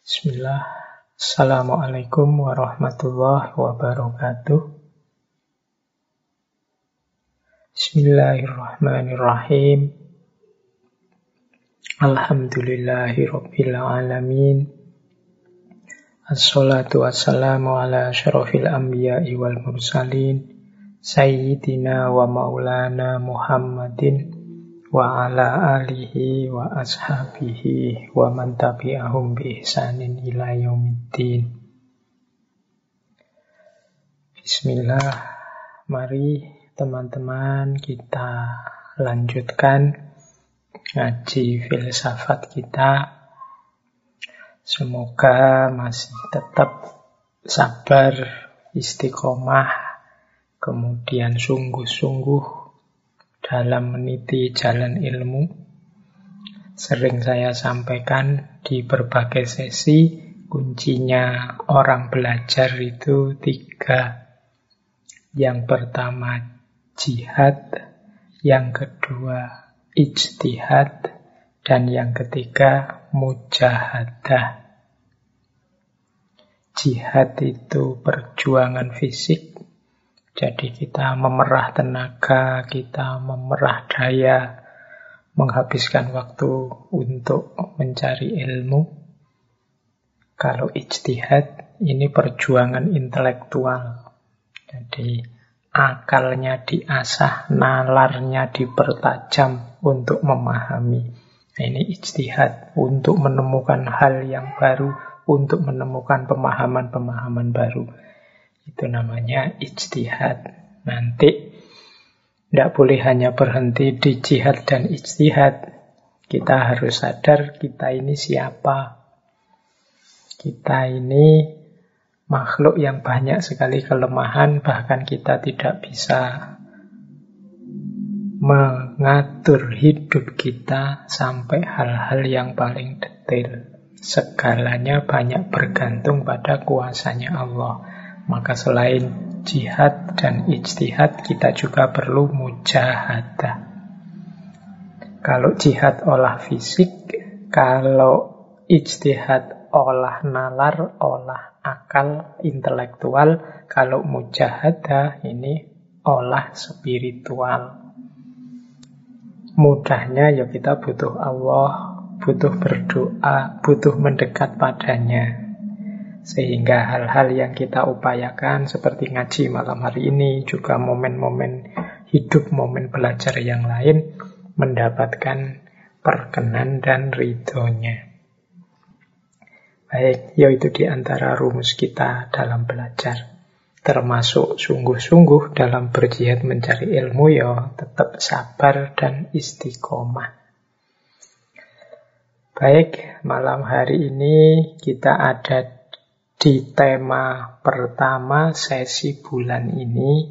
Bismillah. Assalamualaikum warahmatullahi wabarakatuh. Bismillahirrahmanirrahim. Alhamdulillahi rabbil alamin. Assalatu wassalamu ala syarafil anbiya'i wal mursalin. Sayyidina wa maulana Muhammadin wa ala alihi wa ashabihi wa man tabi'ahum bi ihsanin ila yaumiddin. Bismillah, mari teman-teman kita lanjutkan ngaji filsafat kita. Semoga masih tetap sabar, istiqomah, kemudian sungguh-sungguh dalam meniti jalan ilmu. Sering saya sampaikan di berbagai sesi, kuncinya orang belajar itu tiga. Yang pertama jihad, yang kedua ijtihad, dan yang ketiga mujahadah. Jihad itu perjuangan fisik, jadi kita memerah tenaga, kita memerah daya, menghabiskan waktu untuk mencari ilmu. Kalau ijtihad, ini perjuangan intelektual. Jadi akalnya diasah, nalarnya dipertajam untuk memahami. Nah, ini ijtihad untuk menemukan hal yang baru, untuk menemukan pemahaman-pemahaman baru. Itu namanya ijtihad. Nanti tidak boleh hanya berhenti di jihad dan ijtihad. Kita harus sadar kita ini siapa. Kita ini makhluk yang banyak sekali kelemahan, bahkan kita tidak bisa mengatur hidup kita sampai hal-hal yang paling detail. Segalanya banyak bergantung pada kuasanya Allah. Maka selain jihad dan ijtihad, kita juga perlu mujahadah. Kalau jihad olah fisik, kalau ijtihad olah nalar, olah akal, intelektual, kalau mujahadah ini olah spiritual. Mudahnya ya kita butuh Allah, butuh berdoa, butuh mendekat padanya. Sehingga hal-hal yang kita upayakan seperti ngaji malam hari ini, juga momen-momen hidup, momen belajar yang lain, mendapatkan perkenan dan ridhonya. Baik, yaitu di antara rumus kita dalam belajar. Termasuk sungguh-sungguh dalam berjihad mencari ilmu ya tetap sabar dan istiqomah. Baik, malam hari ini kita ada di tema pertama sesi bulan ini,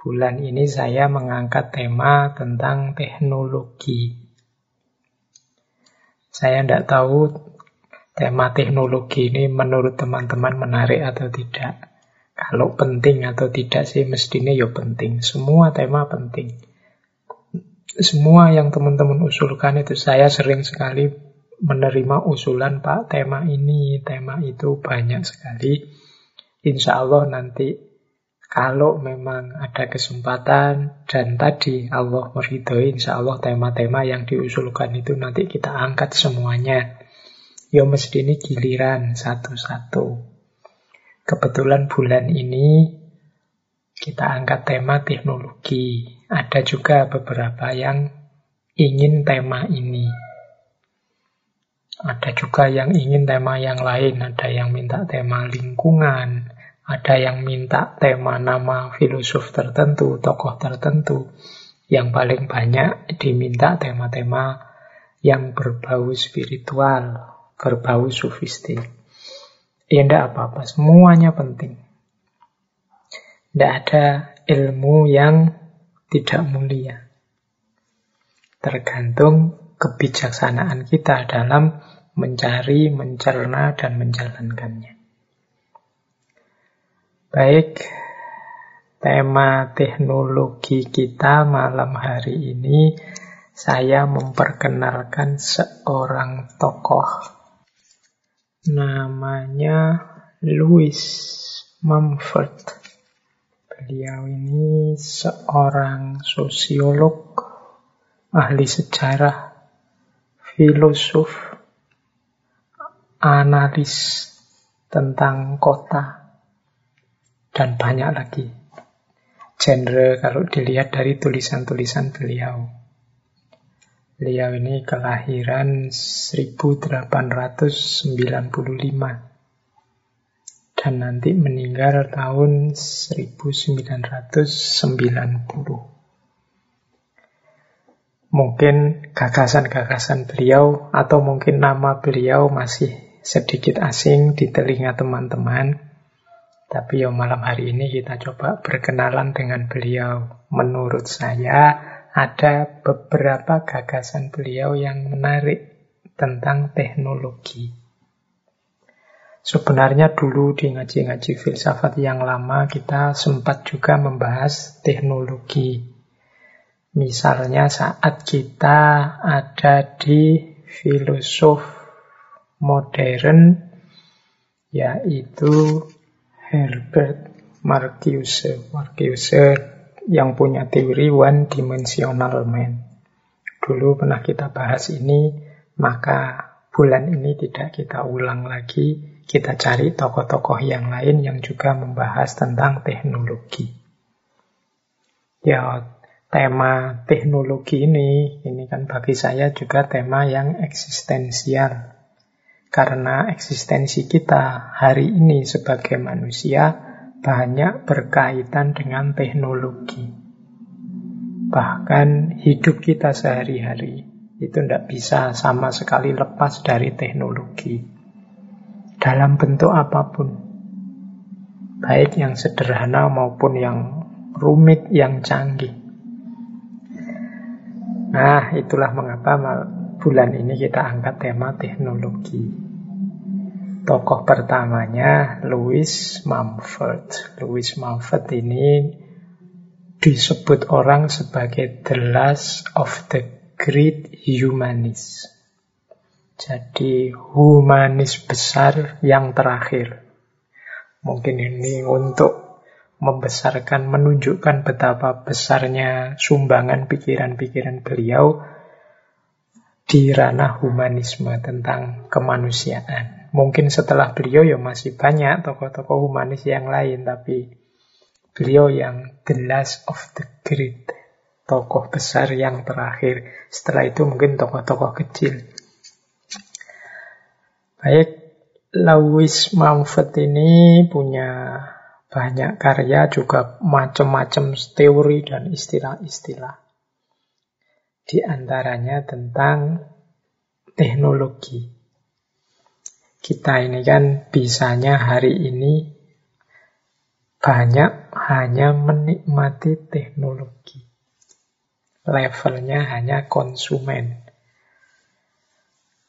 bulan ini saya mengangkat tema tentang teknologi. Saya tidak tahu tema teknologi ini menurut teman-teman menarik atau tidak. Kalau penting atau tidak sih mestinya ya penting. Semua tema penting. Semua yang teman-teman usulkan itu saya sering sekali menerima usulan Pak tema ini, tema itu banyak sekali. Insya Allah nanti kalau memang ada kesempatan dan tadi Allah meridhoi, insya Allah tema-tema yang diusulkan itu nanti kita angkat semuanya. Ya mesti ini giliran satu-satu. Kebetulan bulan ini kita angkat tema teknologi. Ada juga beberapa yang ingin tema ini. Ada juga yang ingin tema yang lain, ada yang minta tema lingkungan, ada yang minta tema nama filosof tertentu, tokoh tertentu. Yang paling banyak diminta tema-tema yang berbau spiritual, berbau sufistik. Ya tidak apa-apa, semuanya penting. Tidak ada ilmu yang tidak mulia. Tergantung kebijaksanaan kita dalam mencari, mencerna, dan menjalankannya. Baik, tema teknologi kita malam hari ini saya memperkenalkan seorang tokoh namanya Louis Mumford. Beliau ini seorang sosiolog, ahli sejarah, filosof, analis tentang kota, dan banyak lagi genre kalau dilihat dari tulisan-tulisan beliau. Beliau ini kelahiran 1895 dan nanti meninggal tahun 1990. Mungkin gagasan-gagasan beliau atau mungkin nama beliau masih sedikit asing di telinga teman-teman. Tapi ya malam hari ini kita coba berkenalan dengan beliau. Menurut saya ada beberapa gagasan beliau yang menarik tentang teknologi. Sebenarnya dulu di ngaji-ngaji filsafat yang lama kita sempat juga membahas teknologi. Misalnya saat kita ada di filosof modern yaitu Herbert Marcuse. Marcuse yang punya teori one dimensional man. Dulu pernah kita bahas ini, maka bulan ini tidak kita ulang lagi kita cari tokoh-tokoh yang lain yang juga membahas tentang teknologi. Ya, tema teknologi ini, ini kan bagi saya juga tema yang eksistensial. Karena eksistensi kita hari ini sebagai manusia banyak berkaitan dengan teknologi. Bahkan hidup kita sehari-hari itu tidak bisa sama sekali lepas dari teknologi dalam bentuk apa pun. Baik yang sederhana maupun yang rumit, yang canggih. Nah, itulah mengapa bulan ini kita angkat tema teknologi. Tokoh pertamanya Louis Mumford. Louis Mumford ini disebut orang sebagai the last of the great humanists. Jadi humanis besar yang terakhir. Mungkin ini untuk membesarkan, menunjukkan betapa besarnya sumbangan pikiran-pikiran beliau di ranah humanisme tentang kemanusiaan. Mungkin setelah beliau ya masih banyak tokoh-tokoh humanis yang lain, tapi beliau yang the last of the great, tokoh besar yang terakhir. Setelah itu mungkin tokoh-tokoh kecil. Baik, Louis Mumford ini punya banyak karya juga macam-macam teori dan istilah-istilah. Di antaranya tentang teknologi. Kita ini kan bisanya hari ini banyak hanya menikmati teknologi. Levelnya hanya konsumen.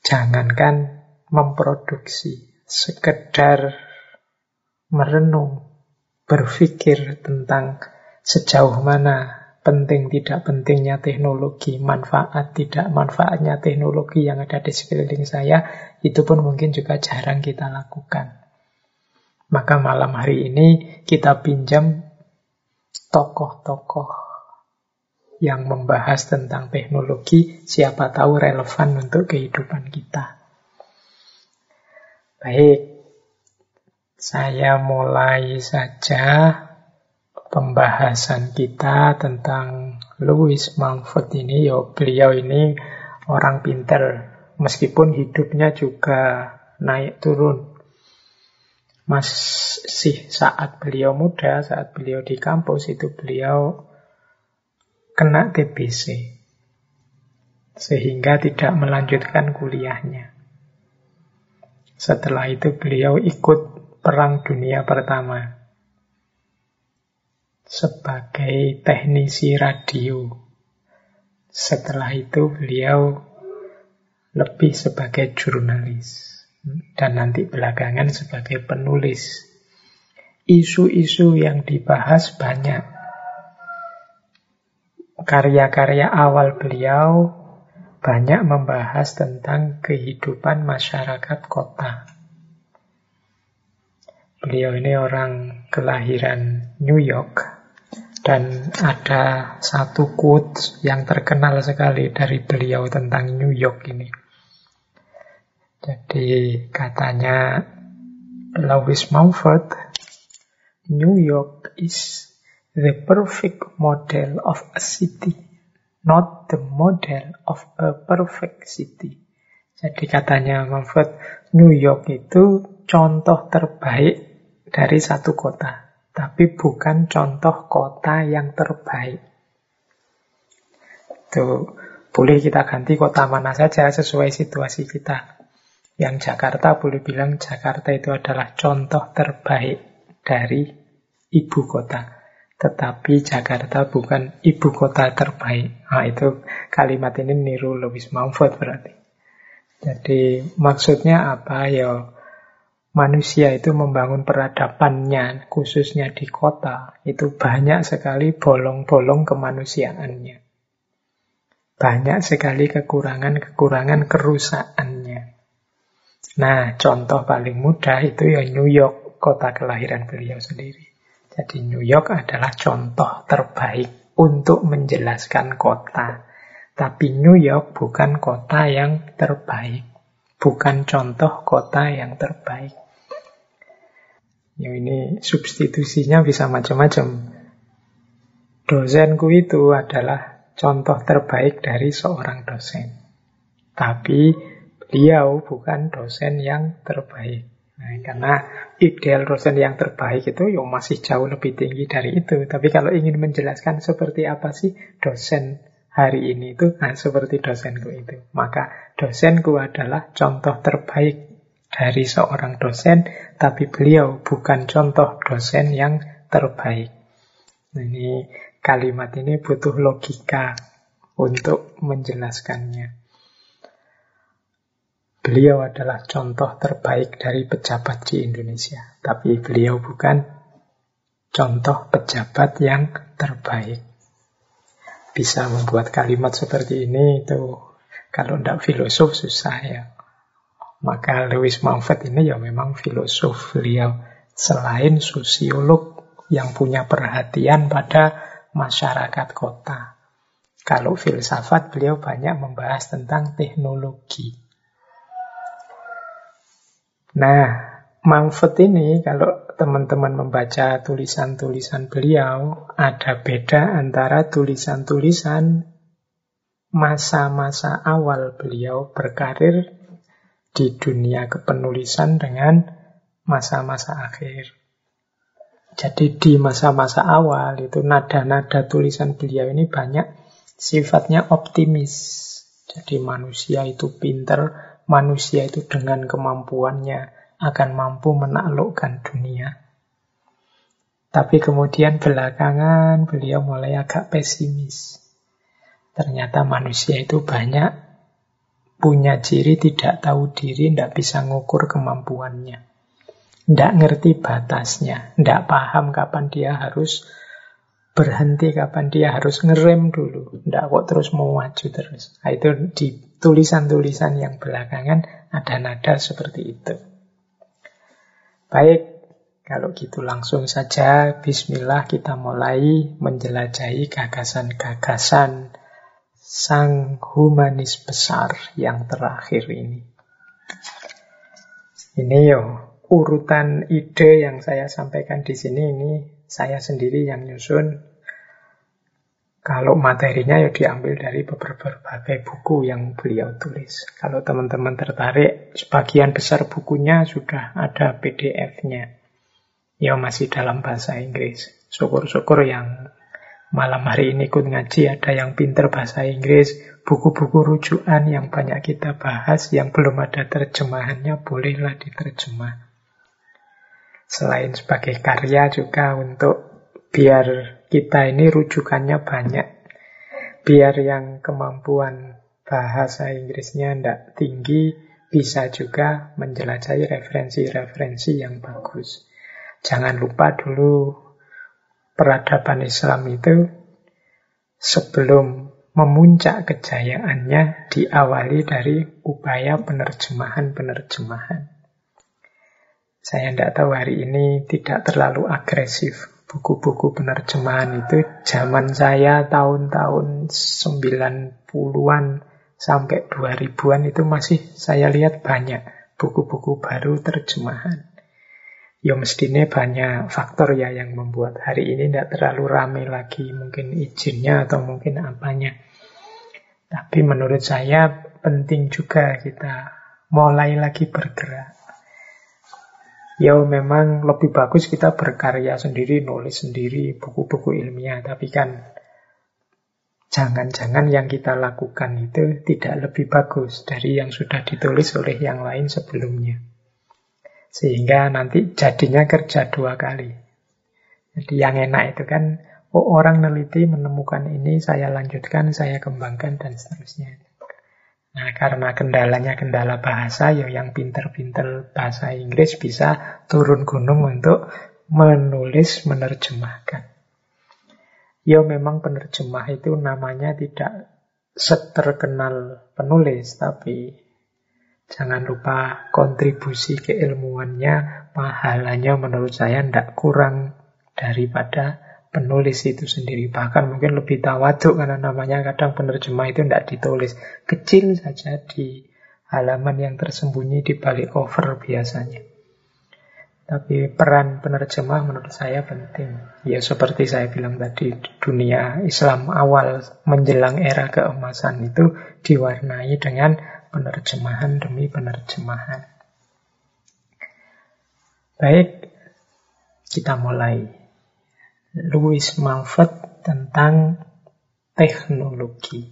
Jangankan memproduksi, sekedar merenung, berpikir tentang sejauh mana penting tidak pentingnya teknologi, manfaat tidak manfaatnya teknologi yang ada di sekeliling saya, itu pun mungkin juga jarang kita lakukan. Maka malam hari ini kita pinjam tokoh-tokoh yang membahas tentang teknologi, siapa tahu relevan untuk kehidupan kita. Baik, saya mulai saja pembahasan kita tentang Louis Mumford ini. Yo, beliau ini orang pinter, meskipun hidupnya juga naik turun. Masih saat beliau muda, saat beliau di kampus itu beliau kena TBC. Sehingga tidak melanjutkan kuliahnya. Setelah itu beliau ikut Perang Dunia Pertama sebagai teknisi radio. Setelah itu beliau lebih sebagai jurnalis dan nanti belakangan sebagai penulis. Isu-isu yang dibahas banyak. Karya-karya awal beliau banyak membahas tentang kehidupan masyarakat kota. Beliau ini orang kelahiran New York dan ada satu quote yang terkenal sekali dari beliau tentang New York ini. Jadi katanya Lewis Mumford, New York is the perfect model of a city, not the model of a perfect city. Jadi katanya Mumford, New York itu contoh terbaik dari satu kota, tapi bukan contoh kota yang terbaik. Itu boleh kita ganti kota mana saja sesuai situasi kita. Yang Jakarta boleh bilang Jakarta itu adalah contoh terbaik dari ibu kota. Tetapi Jakarta bukan ibu kota terbaik. Nah, itu kalimat ini niru Lewis Mumford berarti. Jadi maksudnya apa? Ya manusia itu membangun peradabannya, khususnya di kota, itu banyak sekali bolong-bolong kemanusiaannya. Banyak sekali kekurangan-kekurangan kerusakannya. Nah, contoh paling mudah itu ya New York, kota kelahiran beliau sendiri. Jadi New York adalah contoh terbaik untuk menjelaskan kota. Tapi New York bukan kota yang terbaik. Bukan contoh kota yang terbaik. Ya ini substitusinya bisa macam-macam. Dosenku itu adalah contoh terbaik dari seorang dosen. Tapi beliau bukan dosen yang terbaik. Nah, karena ideal dosen yang terbaik itu ya masih jauh lebih tinggi dari itu. Tapi kalau ingin menjelaskan seperti apa sih dosen hari ini itu, nah seperti dosenku itu. Maka dosenku adalah contoh terbaik dari seorang dosen, tapi beliau bukan contoh dosen yang terbaik. Ini kalimat ini butuh logika untuk menjelaskannya. Beliau adalah contoh terbaik dari pejabat di Indonesia, tapi beliau bukan contoh pejabat yang terbaik. Bisa membuat kalimat seperti ini itu kalau tidak filosof susah ya. Maka Lewis Mumford ini ya memang filosof beliau. Selain sosiolog yang punya perhatian pada masyarakat kota. Kalau filsafat beliau banyak membahas tentang teknologi. Nah, Mumford ini kalau teman-teman membaca tulisan-tulisan beliau, ada beda antara tulisan-tulisan masa-masa awal beliau berkarir di dunia kepenulisan dengan masa-masa akhir. Jadi di masa-masa awal itu nada-nada tulisan beliau ini banyak sifatnya optimis. Jadi manusia itu pinter, manusia itu dengan kemampuannya akan mampu menaklukkan dunia. Tapi kemudian belakangan beliau mulai agak pesimis. Ternyata manusia itu banyak punya ciri tidak tahu diri, tidak bisa ngukur kemampuannya. Tidak ngerti batasnya, tidak paham kapan dia harus berhenti, kapan dia harus ngerem dulu. Tidak kok terus mau maju terus. Nah, itu di tulisan-tulisan yang belakangan ada nada seperti itu. Baik, kalau gitu langsung saja Bismillah kita mulai menjelajahi gagasan-gagasan sang humanis besar yang terakhir ini. Ini yo urutan ide yang saya sampaikan di sini ini saya sendiri yang nyusun. Kalau materinya ya diambil dari berbagai buku yang beliau tulis. Kalau teman-teman tertarik, sebagian besar bukunya sudah ada PDF-nya. Ya masih dalam bahasa Inggris. Syukur-syukur yang malam hari ini ikut ngaji ada yang pinter bahasa Inggris, buku-buku rujukan yang banyak kita bahas, yang belum ada terjemahannya, bolehlah diterjemah. Selain sebagai karya juga untuk biar kita ini rujukannya banyak. Biar yang kemampuan bahasa Inggrisnya tidak tinggi, bisa juga menjelajahi referensi-referensi yang bagus. Jangan lupa dulu peradaban Islam itu sebelum memuncak kejayaannya diawali dari upaya penerjemahan-penerjemahan. Saya tidak tahu hari ini tidak terlalu agresif. Buku-buku penerjemahan itu zaman saya tahun-tahun 90-an sampai 2000-an itu masih saya lihat banyak buku-buku baru terjemahan. Ya mestinya banyak faktor ya yang membuat hari ini tidak terlalu ramai lagi. Mungkin izinnya atau mungkin apanya. Tapi menurut saya penting juga kita mulai lagi bergerak. Ya memang lebih bagus kita berkarya sendiri, nulis sendiri, buku-buku ilmiah. Tapi kan jangan-jangan yang kita lakukan itu tidak lebih bagus dari yang sudah ditulis oleh yang lain sebelumnya. Sehingga nanti jadinya kerja dua kali. Jadi yang enak itu kan, oh orang neliti menemukan ini, saya lanjutkan, saya kembangkan, dan seterusnya. Nah, karena kendalanya kendala bahasa, ya yang pinter-pinter bahasa Inggris bisa turun gunung untuk menulis, menerjemahkan. Ya memang penerjemah itu namanya tidak seterkenal penulis, tapi jangan lupa kontribusi keilmuannya, pahalanya menurut saya tidak kurang daripada penulis itu sendiri. Bahkan mungkin lebih tawaduk karena namanya kadang penerjemah itu tidak ditulis. Kecil saja di halaman yang tersembunyi di balik cover biasanya. Tapi peran penerjemah menurut saya penting. Ya seperti saya bilang tadi, dunia Islam awal menjelang era keemasan itu diwarnai dengan penerjemahan demi penerjemahan. Baik, kita mulai. Louis Mumford tentang teknologi.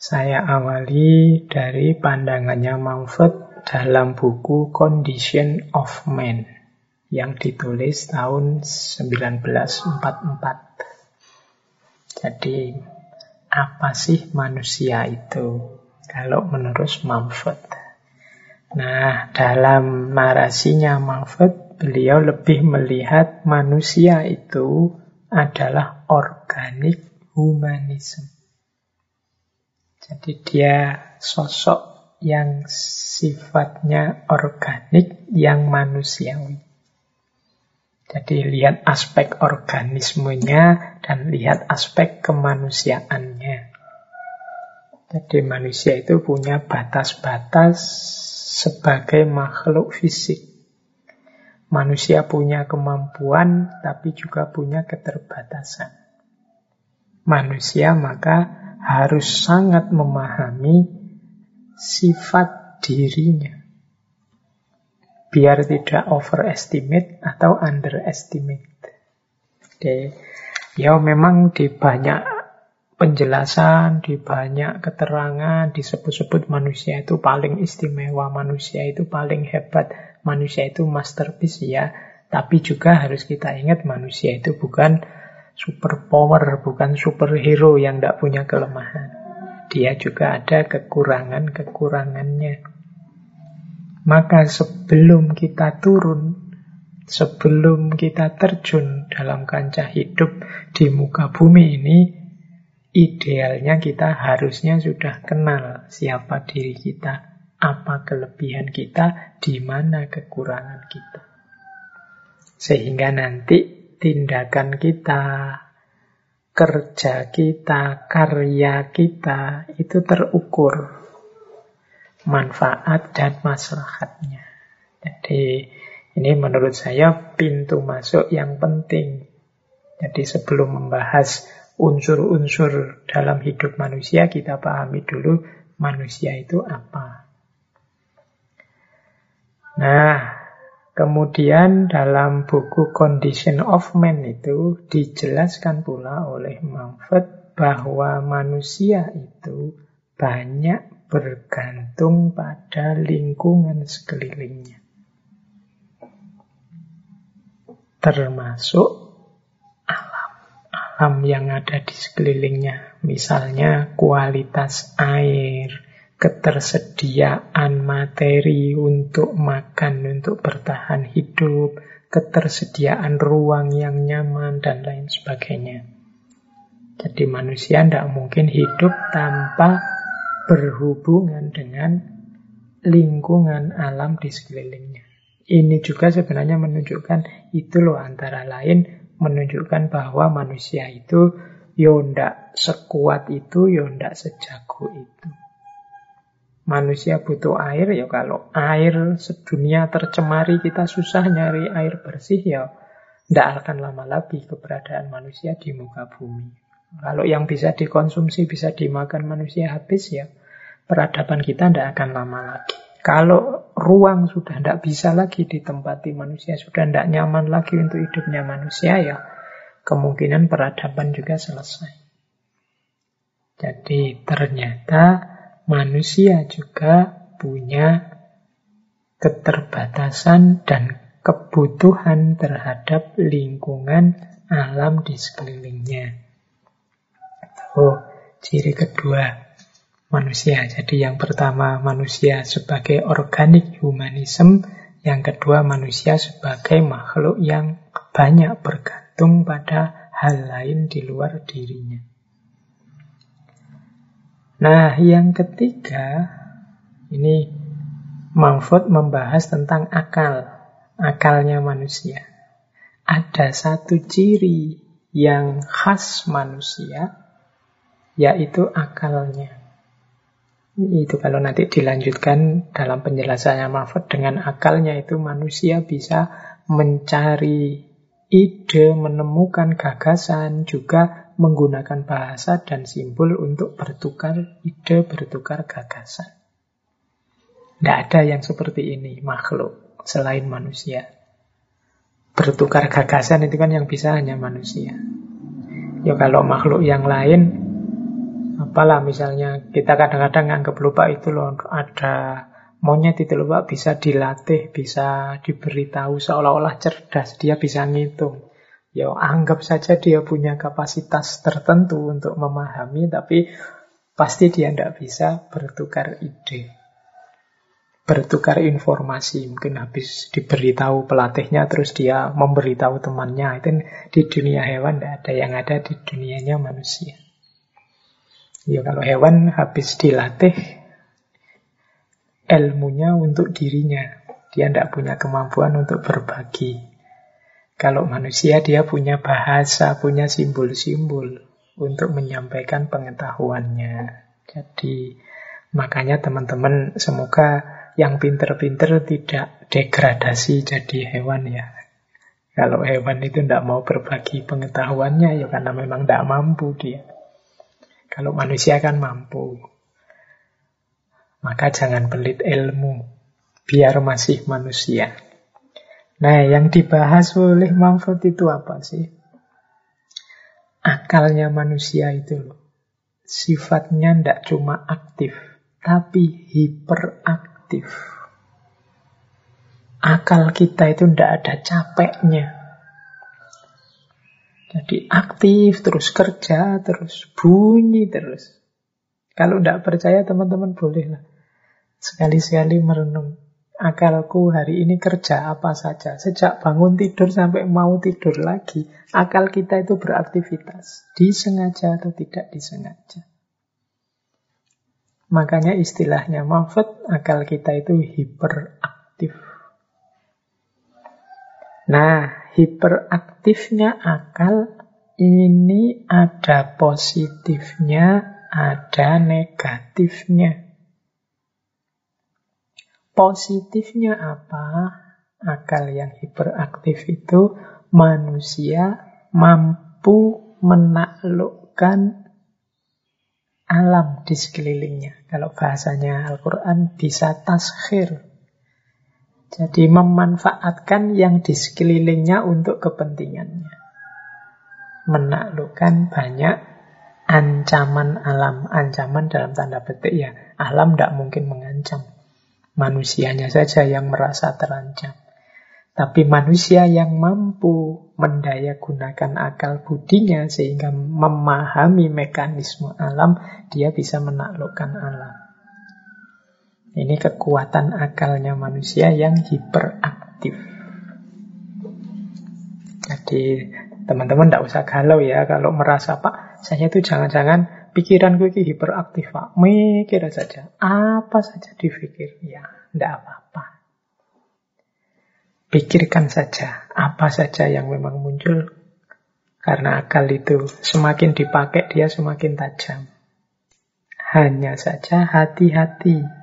Saya awali dari pandangannya Mumford dalam buku Condition of Man yang ditulis tahun 1944. Jadi, apa sih manusia itu? Kalau menurut Mumford. Nah, dalam narasinya Mumford beliau lebih melihat manusia itu adalah organik humanisme. Jadi dia sosok yang sifatnya organik, yang manusiawi. Jadi lihat aspek organismenya dan lihat aspek kemanusiaannya. Jadi manusia itu punya batas-batas sebagai makhluk fisik. Manusia punya kemampuan, tapi juga punya keterbatasan. Manusia maka harus sangat memahami sifat dirinya. Biar tidak overestimate atau underestimate. Oke. Ya memang di banyak penjelasan, di banyak keterangan, disebut-sebut manusia itu paling istimewa, manusia itu paling hebat, manusia itu masterpiece ya, tapi juga harus kita ingat manusia itu bukan super power, bukan superhero yang tidak punya kelemahan. Dia juga ada kekurangan-kekurangannya. Maka sebelum kita turun, sebelum kita terjun dalam kancah hidup di muka bumi ini, idealnya kita harusnya sudah kenal siapa diri kita, apa kelebihan kita, di mana kekurangan kita. Sehingga nanti tindakan kita, kerja kita, karya kita itu terukur manfaat dan maslahatnya. Jadi ini menurut saya pintu masuk yang penting. Jadi sebelum membahas unsur-unsur dalam hidup manusia, kita pahami dulu manusia itu apa. Nah, kemudian dalam buku Condition of Man itu dijelaskan pula oleh Mumford bahwa manusia itu banyak bergantung pada lingkungan sekelilingnya. Termasuk. Alam yang ada di sekelilingnya. Misalnya kualitas air, ketersediaan materi untuk makan, untuk bertahan hidup, ketersediaan ruang yang nyaman, dan lain sebagainya. Jadi manusia tidak mungkin hidup tanpa berhubungan dengan lingkungan alam di sekelilingnya. Ini juga sebenarnya menunjukkan itu loh antara lain menunjukkan bahwa manusia itu yo ndak sekuat itu, yo ndak sejago itu. Manusia butuh air ya kalau air sedunia tercemari kita susah nyari air bersih ya ndak akan lama lagi keberadaan manusia di muka bumi. Kalau yang bisa dikonsumsi bisa dimakan manusia habis ya peradaban kita ndak akan lama lagi. Kalau ruang sudah tidak bisa lagi ditempati manusia, sudah tidak nyaman lagi untuk hidupnya manusia, ya kemungkinan peradaban juga selesai. Jadi ternyata manusia juga punya keterbatasan dan kebutuhan terhadap lingkungan alam di sekelilingnya. Oh, ciri kedua manusia. Jadi yang pertama manusia sebagai organik humanism, yang kedua manusia sebagai makhluk yang banyak bergantung pada hal lain di luar dirinya. Nah, yang ketiga ini Mahfud membahas tentang akal, akalnya manusia. Ada satu ciri yang khas manusia, yaitu akalnya. Itu kalau nanti dilanjutkan dalam penjelasannya Mahfud dengan akalnya itu manusia bisa mencari ide, menemukan gagasan, juga menggunakan bahasa dan simbol untuk bertukar ide, bertukar gagasan. Tidak ada yang seperti ini makhluk selain manusia. Bertukar gagasan itu kan yang bisa hanya manusia. Ya kalau makhluk yang lain apalah misalnya kita kadang-kadang nganggap lupa itu loh ada monyet itu loh Pak bisa dilatih, bisa diberitahu seolah-olah cerdas, dia bisa ngitung. Ya anggap saja dia punya kapasitas tertentu untuk memahami, tapi pasti dia tidak bisa bertukar ide. Bertukar informasi, mungkin habis diberitahu pelatihnya, terus dia memberitahu temannya. Itu di dunia hewan tidak ada yang ada di dunianya manusia. Ya kalau hewan habis dilatih ilmunya untuk dirinya. Dia tidak punya kemampuan untuk berbagi. Kalau manusia dia punya bahasa, punya simbol-simbol untuk menyampaikan pengetahuannya. Jadi makanya teman-teman semoga yang pinter-pinter tidak degradasi jadi hewan ya. Kalau hewan itu tidak mau berbagi pengetahuannya ya karena memang tidak mampu dia. Kalau manusia kan mampu. Maka jangan pelit ilmu. Biar masih manusia. Nah, yang dibahas oleh Manfred itu apa sih? Akalnya manusia itu. Sifatnya tidak cuma aktif, tapi hiperaktif. Akal kita itu tidak ada capeknya. Jadi aktif, terus kerja, terus bunyi terus. Kalau tidak percaya teman-teman bolehlah sekali-sekali merenung. Akalku hari ini kerja apa saja. Sejak bangun tidur sampai mau tidur lagi. Akal kita itu beraktivitas. Disengaja atau tidak disengaja. Makanya istilahnya Mahfud, akal kita itu hiperaktif. Nah, hiperaktifnya akal ini ada positifnya, ada negatifnya. Positifnya apa? Akal yang hiperaktif itu manusia mampu menaklukkan alam di sekelilingnya. Kalau bahasanya Al-Quran bisa taskhir, jadi memanfaatkan yang di sekelilingnya untuk kepentingannya. Menaklukkan banyak ancaman alam. Ancaman dalam tanda petik ya. Alam tidak mungkin mengancam. Manusianya saja yang merasa terancam. Tapi manusia yang mampu mendaya gunakan akal budinya sehingga memahami mekanisme alam, dia bisa menaklukkan alam. Ini kekuatan akalnya manusia yang hiperaktif. Jadi teman-teman tidak usah galau ya kalau merasa Pak, saya itu jangan-jangan pikiranku ini hiperaktif, Pak. Mikir saja. Apa saja dipikir. Ya, tidak apa-apa. Pikirkan saja apa saja yang memang muncul. Karena akal itu semakin dipakai dia semakin tajam. Hanya saja hati-hati.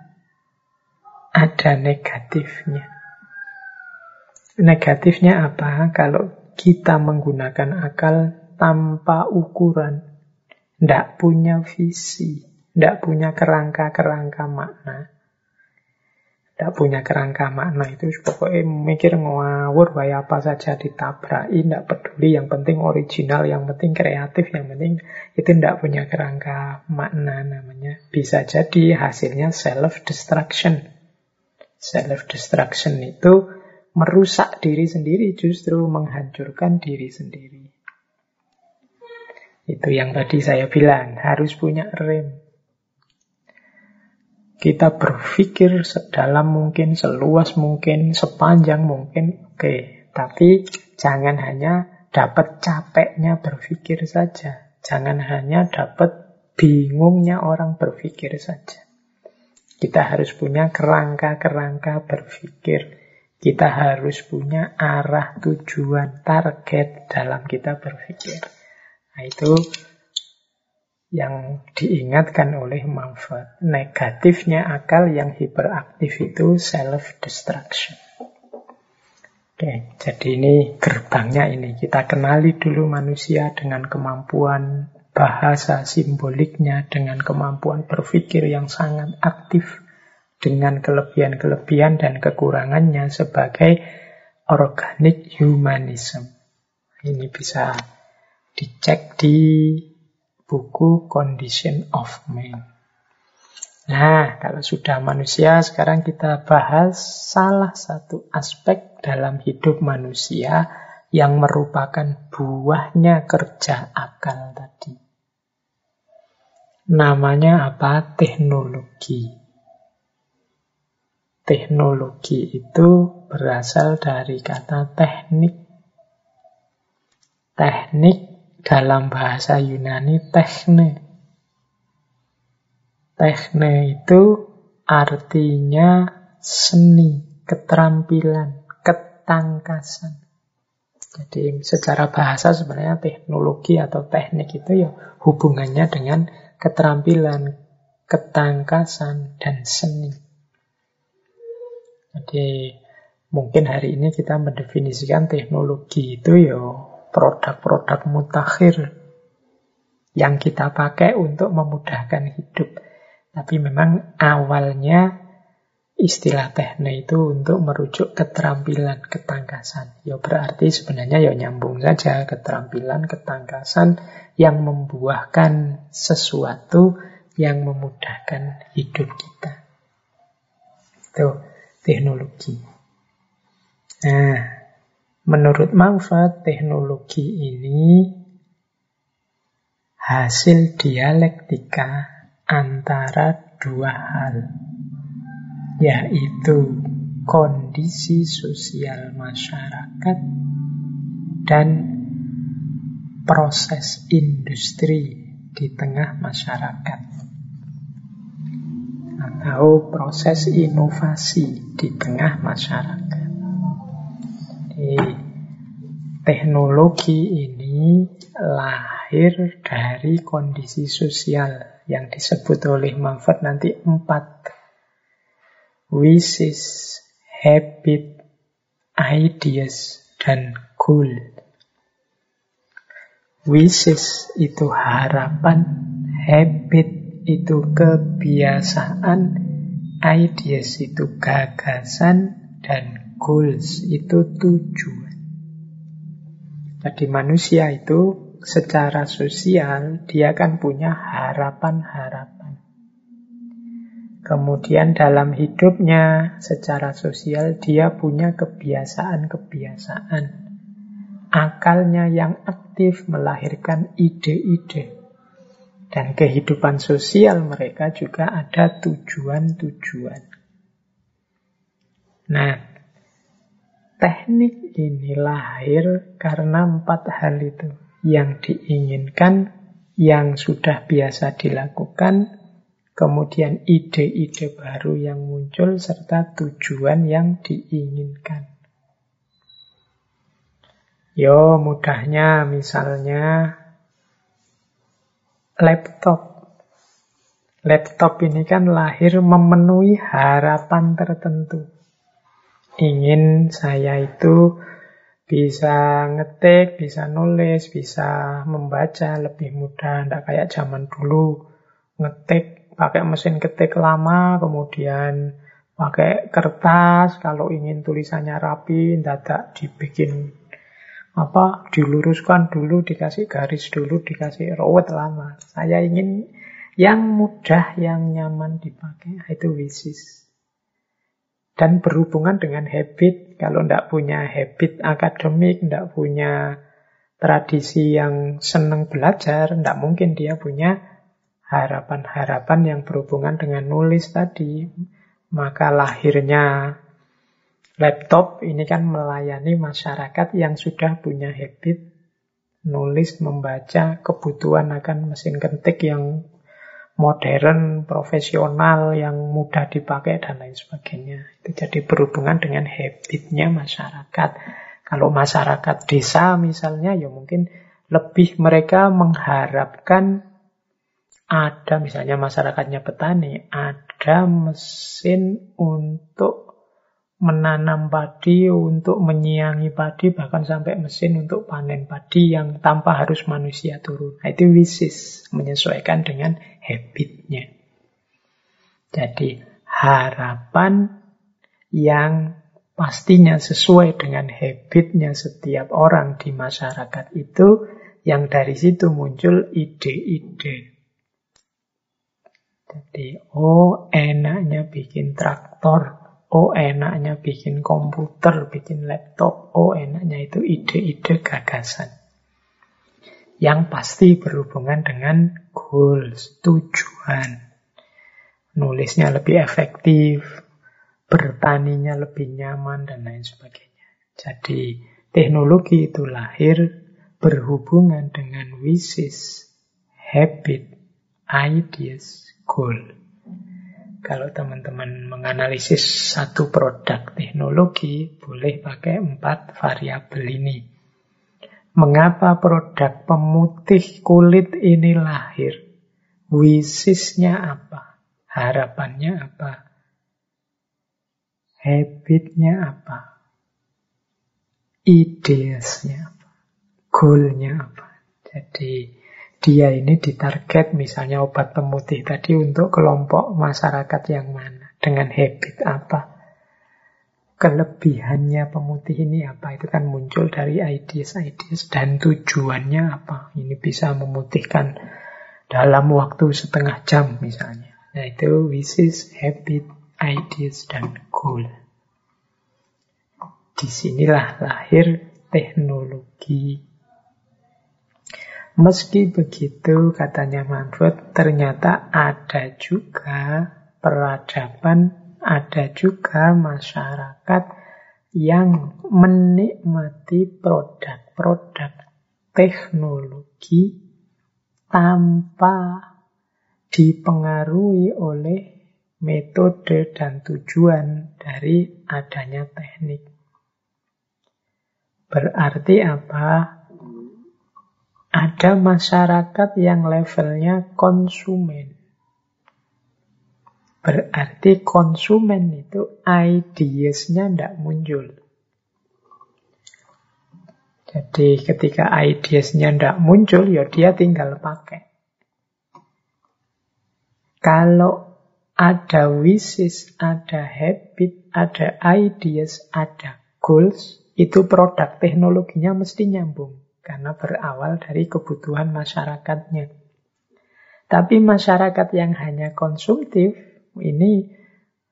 Ada negatifnya. Negatifnya apa? Kalau kita menggunakan akal tanpa ukuran, tidak punya visi, tidak punya kerangka-kerangka makna, tidak punya kerangka makna itu pokoknya mikir ngawur apa saja ditabrak tidak peduli. Yang penting original yang penting kreatif yang penting itu tidak punya kerangka makna namanya. Bisa jadi hasilnya self destruction self destruction itu merusak diri sendiri justru menghancurkan diri sendiri itu yang tadi saya bilang harus punya rem kita berpikir sedalam mungkin, seluas mungkin, sepanjang mungkin, oke. Tapi jangan hanya dapat capeknya berpikir saja. Jangan hanya dapat bingungnya orang berpikir saja. Kita harus punya kerangka-kerangka berpikir. Kita harus punya arah tujuan, target dalam kita berpikir. Nah, itu yang diingatkan oleh manfaat. Negatifnya akal yang hiperaktif itu self-destruction. Oke, jadi ini gerbangnya ini. Kita kenali dulu manusia dengan kemampuan bahasa simboliknya, dengan kemampuan berpikir yang sangat aktif, dengan kelebihan-kelebihan dan kekurangannya sebagai organic humanism. Ini bisa dicek di buku Condition of Man. Nah, kalau sudah manusia, sekarang kita bahas salah satu aspek dalam hidup manusia yang merupakan buahnya kerja akal. Namanya apa? Teknologi. Teknologi itu berasal dari kata teknik. Teknik dalam bahasa Yunani tekne. Tekne itu artinya seni, keterampilan, ketangkasan. Jadi secara bahasa sebenarnya teknologi atau teknik itu ya hubungannya dengan keterampilan, ketangkasan, dan seni. Jadi mungkin hari ini kita mendefinisikan teknologi itu ya produk-produk mutakhir yang kita pakai untuk memudahkan hidup. Tapi memang awalnya istilah teknik itu untuk merujuk keterampilan, ketangkasan. Ya berarti sebenarnya ya nyambung saja keterampilan, ketangkasan yang membuahkan sesuatu yang memudahkan hidup kita. Itu teknologi. Nah, Menurut manfaat teknologi ini hasil dialektika antara dua hal, yaitu kondisi sosial masyarakat dan proses industri di tengah masyarakat atau proses inovasi di tengah masyarakat. Jadi teknologi ini lahir dari kondisi sosial yang disebut oleh Manfred nanti empat. Wishes, habit, ideas, dan goal. Wishes itu harapan, habit itu kebiasaan, ideas itu gagasan, dan goals itu tujuan. Jadi manusia itu secara sosial dia kan punya harapan-harapan. Kemudian dalam hidupnya secara sosial dia punya kebiasaan-kebiasaan. Akalnya yang aktif melahirkan ide-ide. Dan kehidupan sosial mereka juga ada tujuan-tujuan. Nah, Teknik ini lahir karena empat hal itu. Yang diinginkan yang sudah biasa dilakukan, kemudian ide-ide baru yang muncul, serta tujuan yang diinginkan. Yo, mudahnya misalnya laptop. Laptop ini kan lahir memenuhi harapan tertentu. Ingin saya itu bisa ngetik, bisa nulis, bisa membaca lebih mudah. Tidak kayak zaman dulu. Ngetik pakai mesin ketik lama, kemudian pakai kertas. Kalau ingin tulisannya rapi, tidak dibikin apa diluruskan dulu, dikasih garis dulu, dikasih rawat lama. Saya ingin yang mudah, yang nyaman dipakai. Itu wishes. Dan berhubungan dengan habit. Kalau tidak punya habit akademik, tidak punya tradisi yang senang belajar, tidak mungkin dia punya harapan-harapan yang berhubungan dengan nulis tadi. Maka lahirnya Laptop ini kan melayani masyarakat yang sudah punya habit nulis, membaca, kebutuhan akan mesin ketik yang modern, profesional, yang mudah dipakai, dan lain sebagainya. Itu jadi berhubungan dengan habitnya masyarakat. Kalau masyarakat desa misalnya, ya mungkin lebih mereka mengharapkan ada misalnya masyarakatnya petani, ada mesin untuk menanam padi, untuk menyiangi padi, bahkan sampai mesin untuk panen padi yang tanpa harus manusia turun. Nah, itu wisis, menyesuaikan dengan habitnya. Jadi harapan yang pastinya sesuai dengan habitnya setiap orang di masyarakat itu, yang dari situ muncul ide-ide. Jadi, oh enaknya bikin traktor, Oh enaknya bikin komputer, bikin laptop. Oh enaknya itu ide-ide gagasan. Yang pasti berhubungan dengan goals, tujuan. Nulisnya lebih efektif, bertaninya lebih nyaman, dan lain sebagainya. Jadi teknologi itu lahir berhubungan dengan wishes, habit, ideas, goal. Kalau teman-teman menganalisis satu produk teknologi, boleh pakai empat variabel ini. Mengapa produk pemutih kulit ini lahir? Wishisnya apa? Harapannya apa? Habitnya apa? Ideasnya apa? Goalnya apa? Jadi dia ini ditarget misalnya obat pemutih tadi untuk kelompok masyarakat yang mana, dengan habit apa. Kelebihannya pemutih ini apa, itu kan muncul dari ideas-ideas dan tujuannya apa. Ini bisa memutihkan dalam waktu setengah jam misalnya. Nah itu wishes, habit, ideas, dan goal. Di sinilah lahir teknologi Meski begitu, katanya Manfred, ternyata ada juga peradaban, ada juga masyarakat yang menikmati produk-produk teknologi tanpa dipengaruhi oleh metode dan tujuan dari adanya teknik. Berarti apa? Ada masyarakat yang levelnya konsumen. Berarti konsumen itu ideasnya tidak muncul. Jadi ketika ideasnya tidak muncul, ya dia tinggal pakai. Kalau ada wishes, ada habit, ada ideas, ada goals, itu produk teknologinya mesti nyambung. Karena berawal dari kebutuhan masyarakatnya. Tapi masyarakat yang hanya konsumtif, ini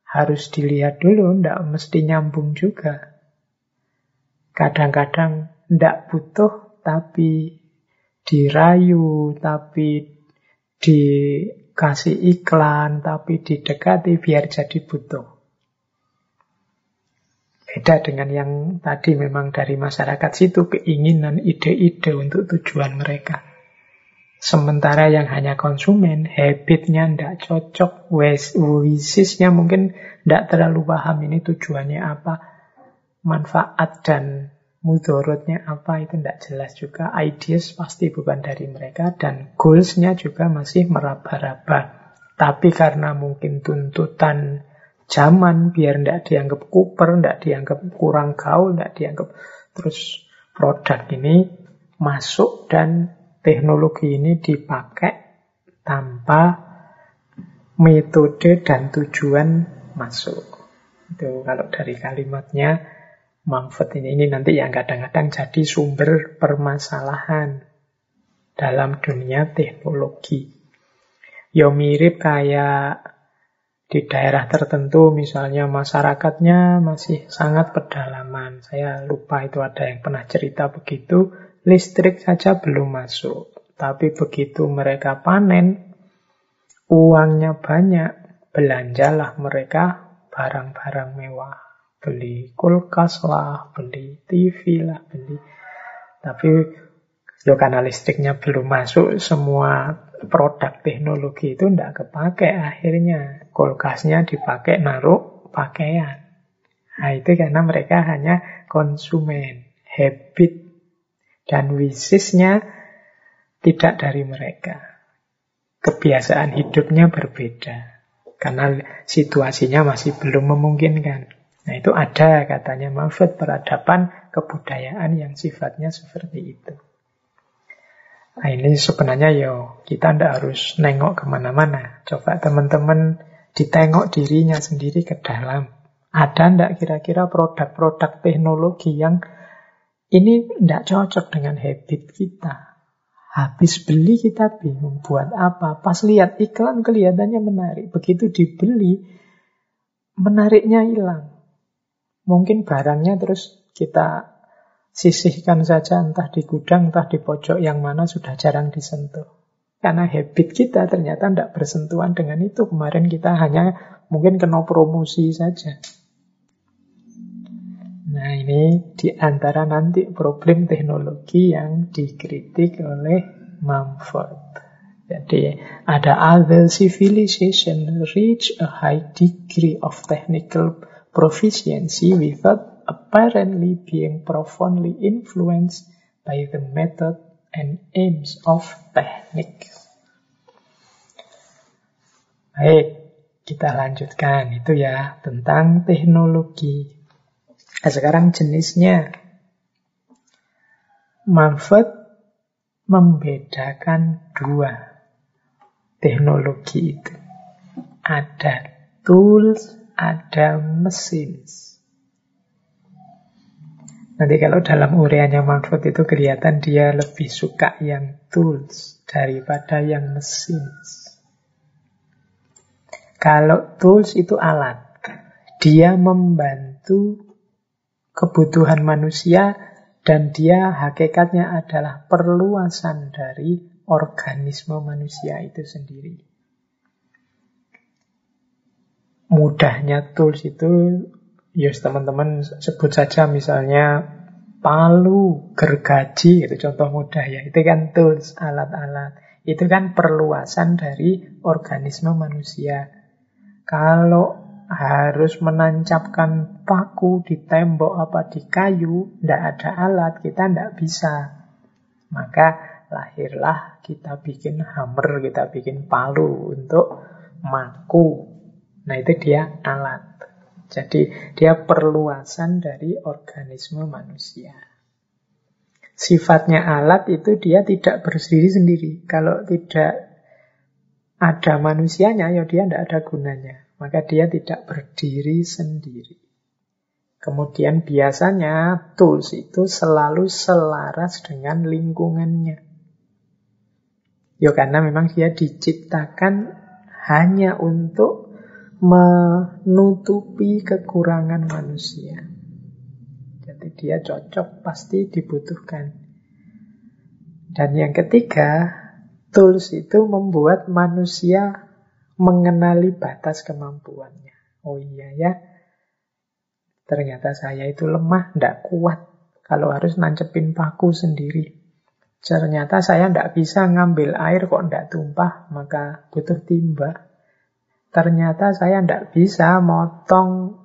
harus dilihat dulu, tidak mesti nyambung juga. Kadang-kadang tidak butuh, tapi dirayu, tapi dikasih iklan, tapi didekati biar jadi butuh. Beda dengan yang tadi memang dari masyarakat situ keinginan, ide-ide untuk tujuan mereka. Sementara yang hanya konsumen, habitnya tidak cocok, wisisnya mungkin tidak terlalu paham ini tujuannya apa, manfaat dan mudorotnya apa itu tidak jelas juga. Ideas pasti bukan dari mereka dan goalsnya juga masih meraba-raba. Tapi karena mungkin tuntutan zaman biar tidak dianggap kuper, tidak dianggap kurang gaul, tidak dianggap terus produk ini masuk dan teknologi ini dipakai tanpa metode dan tujuan masuk. Itu kalau dari kalimatnya Mumford ini, ini nanti yang kadang-kadang jadi sumber permasalahan dalam dunia teknologi. Ya mirip kayak di daerah tertentu misalnya masyarakatnya masih sangat pedalaman. Saya lupa itu ada yang pernah cerita begitu listrik saja belum masuk. Tapi begitu mereka panen, uangnya banyak, belanjalah mereka barang-barang mewah. Beli kulkas lah, beli TV lah, beli. Tapi yo karena listriknya belum masuk, semua produk teknologi itu tidak kepake akhirnya. Kulkasnya dipakai naruh pakaian. Nah itu karena mereka hanya konsumen, habit dan wisisnya tidak dari mereka. Kebiasaan hidupnya berbeda. Karena situasinya masih belum memungkinkan. Nah itu ada katanya Mahfud peradaban kebudayaan yang sifatnya seperti itu. Nah ini sebenarnya yo kita tidak harus nengok ke mana-mana. Coba teman-teman ditengok dirinya sendiri ke dalam. Ada ndak kira-kira produk-produk teknologi yang ini tidak cocok dengan habit kita. Habis beli kita bingung buat apa. Pas lihat iklan kelihatannya menarik. Begitu dibeli, menariknya hilang. Mungkin barangnya terus kita sisihkan saja entah di gudang, entah di pojok yang mana sudah jarang disentuh. Karena habit kita ternyata tidak bersentuhan dengan itu. Kemarin kita hanya mungkin kena promosi saja. Nah ini di antara nanti problem teknologi yang dikritik oleh Mumford. Jadi ada other civilization reach a high degree of technical proficiency without apparently being profoundly influenced by the method and aims of technique. Baik, kita lanjutkan itu ya tentang teknologi. Nah, sekarang jenisnya. Manfaat membedakan dua teknologi itu. Ada tools, ada mesin. Nanti kalau dalam ureanya Manfaat itu kelihatan dia lebih suka yang tools daripada yang mesin. Kalau tools itu alat, dia membantu kebutuhan manusia dan dia hakikatnya adalah perluasan dari organisme manusia itu sendiri. Mudahnya tools itu, ya teman-teman sebut saja misalnya palu, gergaji, itu contoh mudah ya. Itu kan tools, alat-alat. Itu kan perluasan dari organisme manusia. Kalau harus menancapkan paku di tembok apa di kayu, tidak ada alat, kita tidak bisa. Maka lahirlah kita bikin hammer, kita bikin palu untuk maku. Nah itu dia alat. Jadi dia perluasan dari organisme manusia. Sifatnya alat itu dia tidak berdiri sendiri. Kalau tidak ada manusianya, ya dia tidak ada gunanya maka dia tidak berdiri sendiri. Kemudian biasanya tools itu selalu selaras dengan lingkungannya. Ya karena memang dia diciptakan hanya untuk menutupi kekurangan manusia. Jadi dia cocok, pasti dibutuhkan. Dan yang ketiga, tools itu membuat manusia mengenali batas kemampuannya. Oh iya ya, ternyata saya itu lemah, tidak kuat kalau harus nancepin paku sendiri. Ternyata saya tidak bisa ngambil air kok tidak tumpah, maka butuh timba. Ternyata saya tidak bisa motong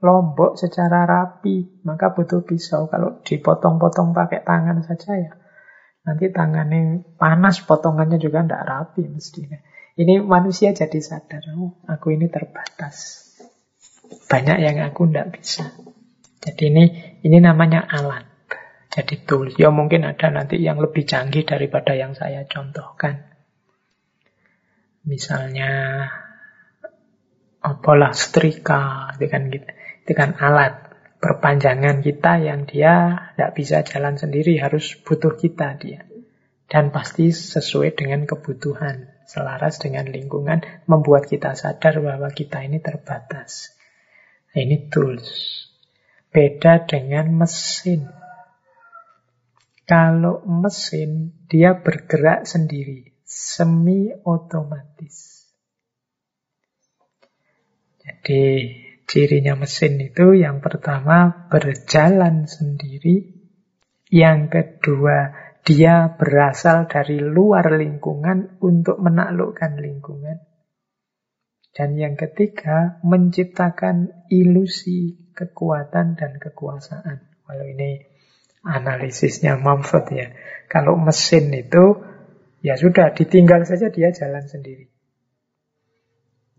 lombok secara rapi, maka butuh pisau. Kalau dipotong-potong pakai tangan saja ya, nanti tangannya panas, potongannya juga tidak rapi mestinya. Ini manusia jadi sadar, oh, aku ini terbatas. Banyak yang aku tidak bisa. Jadi ini ini namanya alat. Jadi tools. Ya mungkin ada nanti yang lebih canggih daripada yang saya contohkan. Misalnya apalah setrika, itu kan gitu. Itu kan alat perpanjangan kita yang dia tidak bisa jalan sendiri, harus butuh kita dia. Dan pasti sesuai dengan kebutuhan, selaras dengan lingkungan, membuat kita sadar bahwa kita ini terbatas. Nah, ini tools. Beda dengan mesin. Kalau mesin, dia bergerak sendiri, semi otomatis. Jadi, cirinya mesin itu yang pertama berjalan sendiri, yang kedua dia berasal dari luar lingkungan untuk menaklukkan lingkungan. Dan yang ketiga, menciptakan ilusi kekuatan dan kekuasaan. Kalau ini analisisnya Mumford ya. Kalau mesin itu ya sudah ditinggal saja dia jalan sendiri.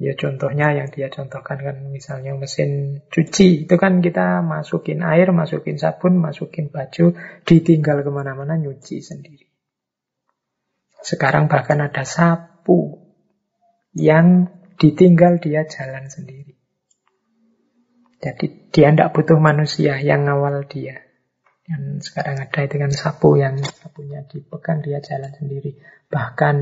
Ya contohnya yang dia contohkan kan misalnya mesin cuci itu kan kita masukin air, masukin sabun, masukin baju, ditinggal ke mana-mana nyuci sendiri. Sekarang bahkan ada sapu yang ditinggal dia jalan sendiri. Jadi dia tidak butuh manusia yang ngawal dia. Yang sekarang ada itu kan sapu yang sapunya dipegang dia jalan sendiri. Bahkan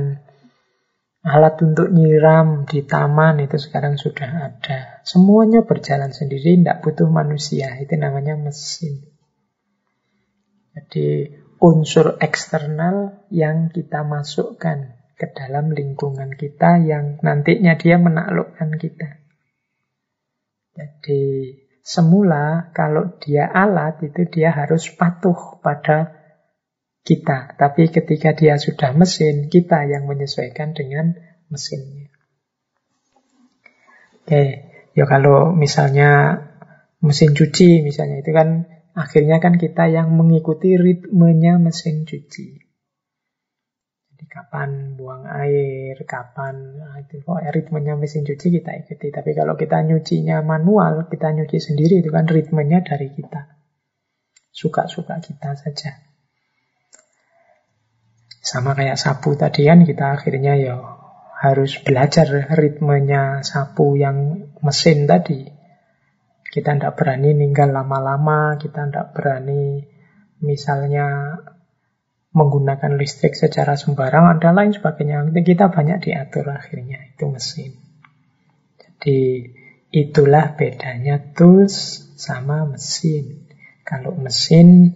alat untuk nyiram di taman itu sekarang sudah ada. Semuanya berjalan sendiri, tidak butuh manusia. Itu namanya mesin. Jadi unsur eksternal yang kita masukkan ke dalam lingkungan kita yang nantinya dia menaklukkan kita. Jadi Semula kalau dia alat itu dia harus patuh pada kita. Tapi ketika dia sudah mesin, kita yang menyesuaikan dengan mesinnya. Oke, ya kalau misalnya mesin cuci misalnya itu kan akhirnya kan kita yang mengikuti ritmenya mesin cuci kapan buang air, kapan nah itu kok ritmenya mesin cuci kita ikuti. Tapi kalau kita nyucinya manual, kita nyuci sendiri itu kan ritmenya dari kita. Suka-suka kita saja. Sama kayak sapu tadi kan kita akhirnya ya harus belajar ritmenya sapu yang mesin tadi. Kita tidak berani ninggal lama-lama, kita tidak berani misalnya menggunakan listrik secara sembarangan dan lain sebagainya. Kita banyak diatur akhirnya, itu mesin. Jadi itulah bedanya tools sama mesin. Kalau mesin,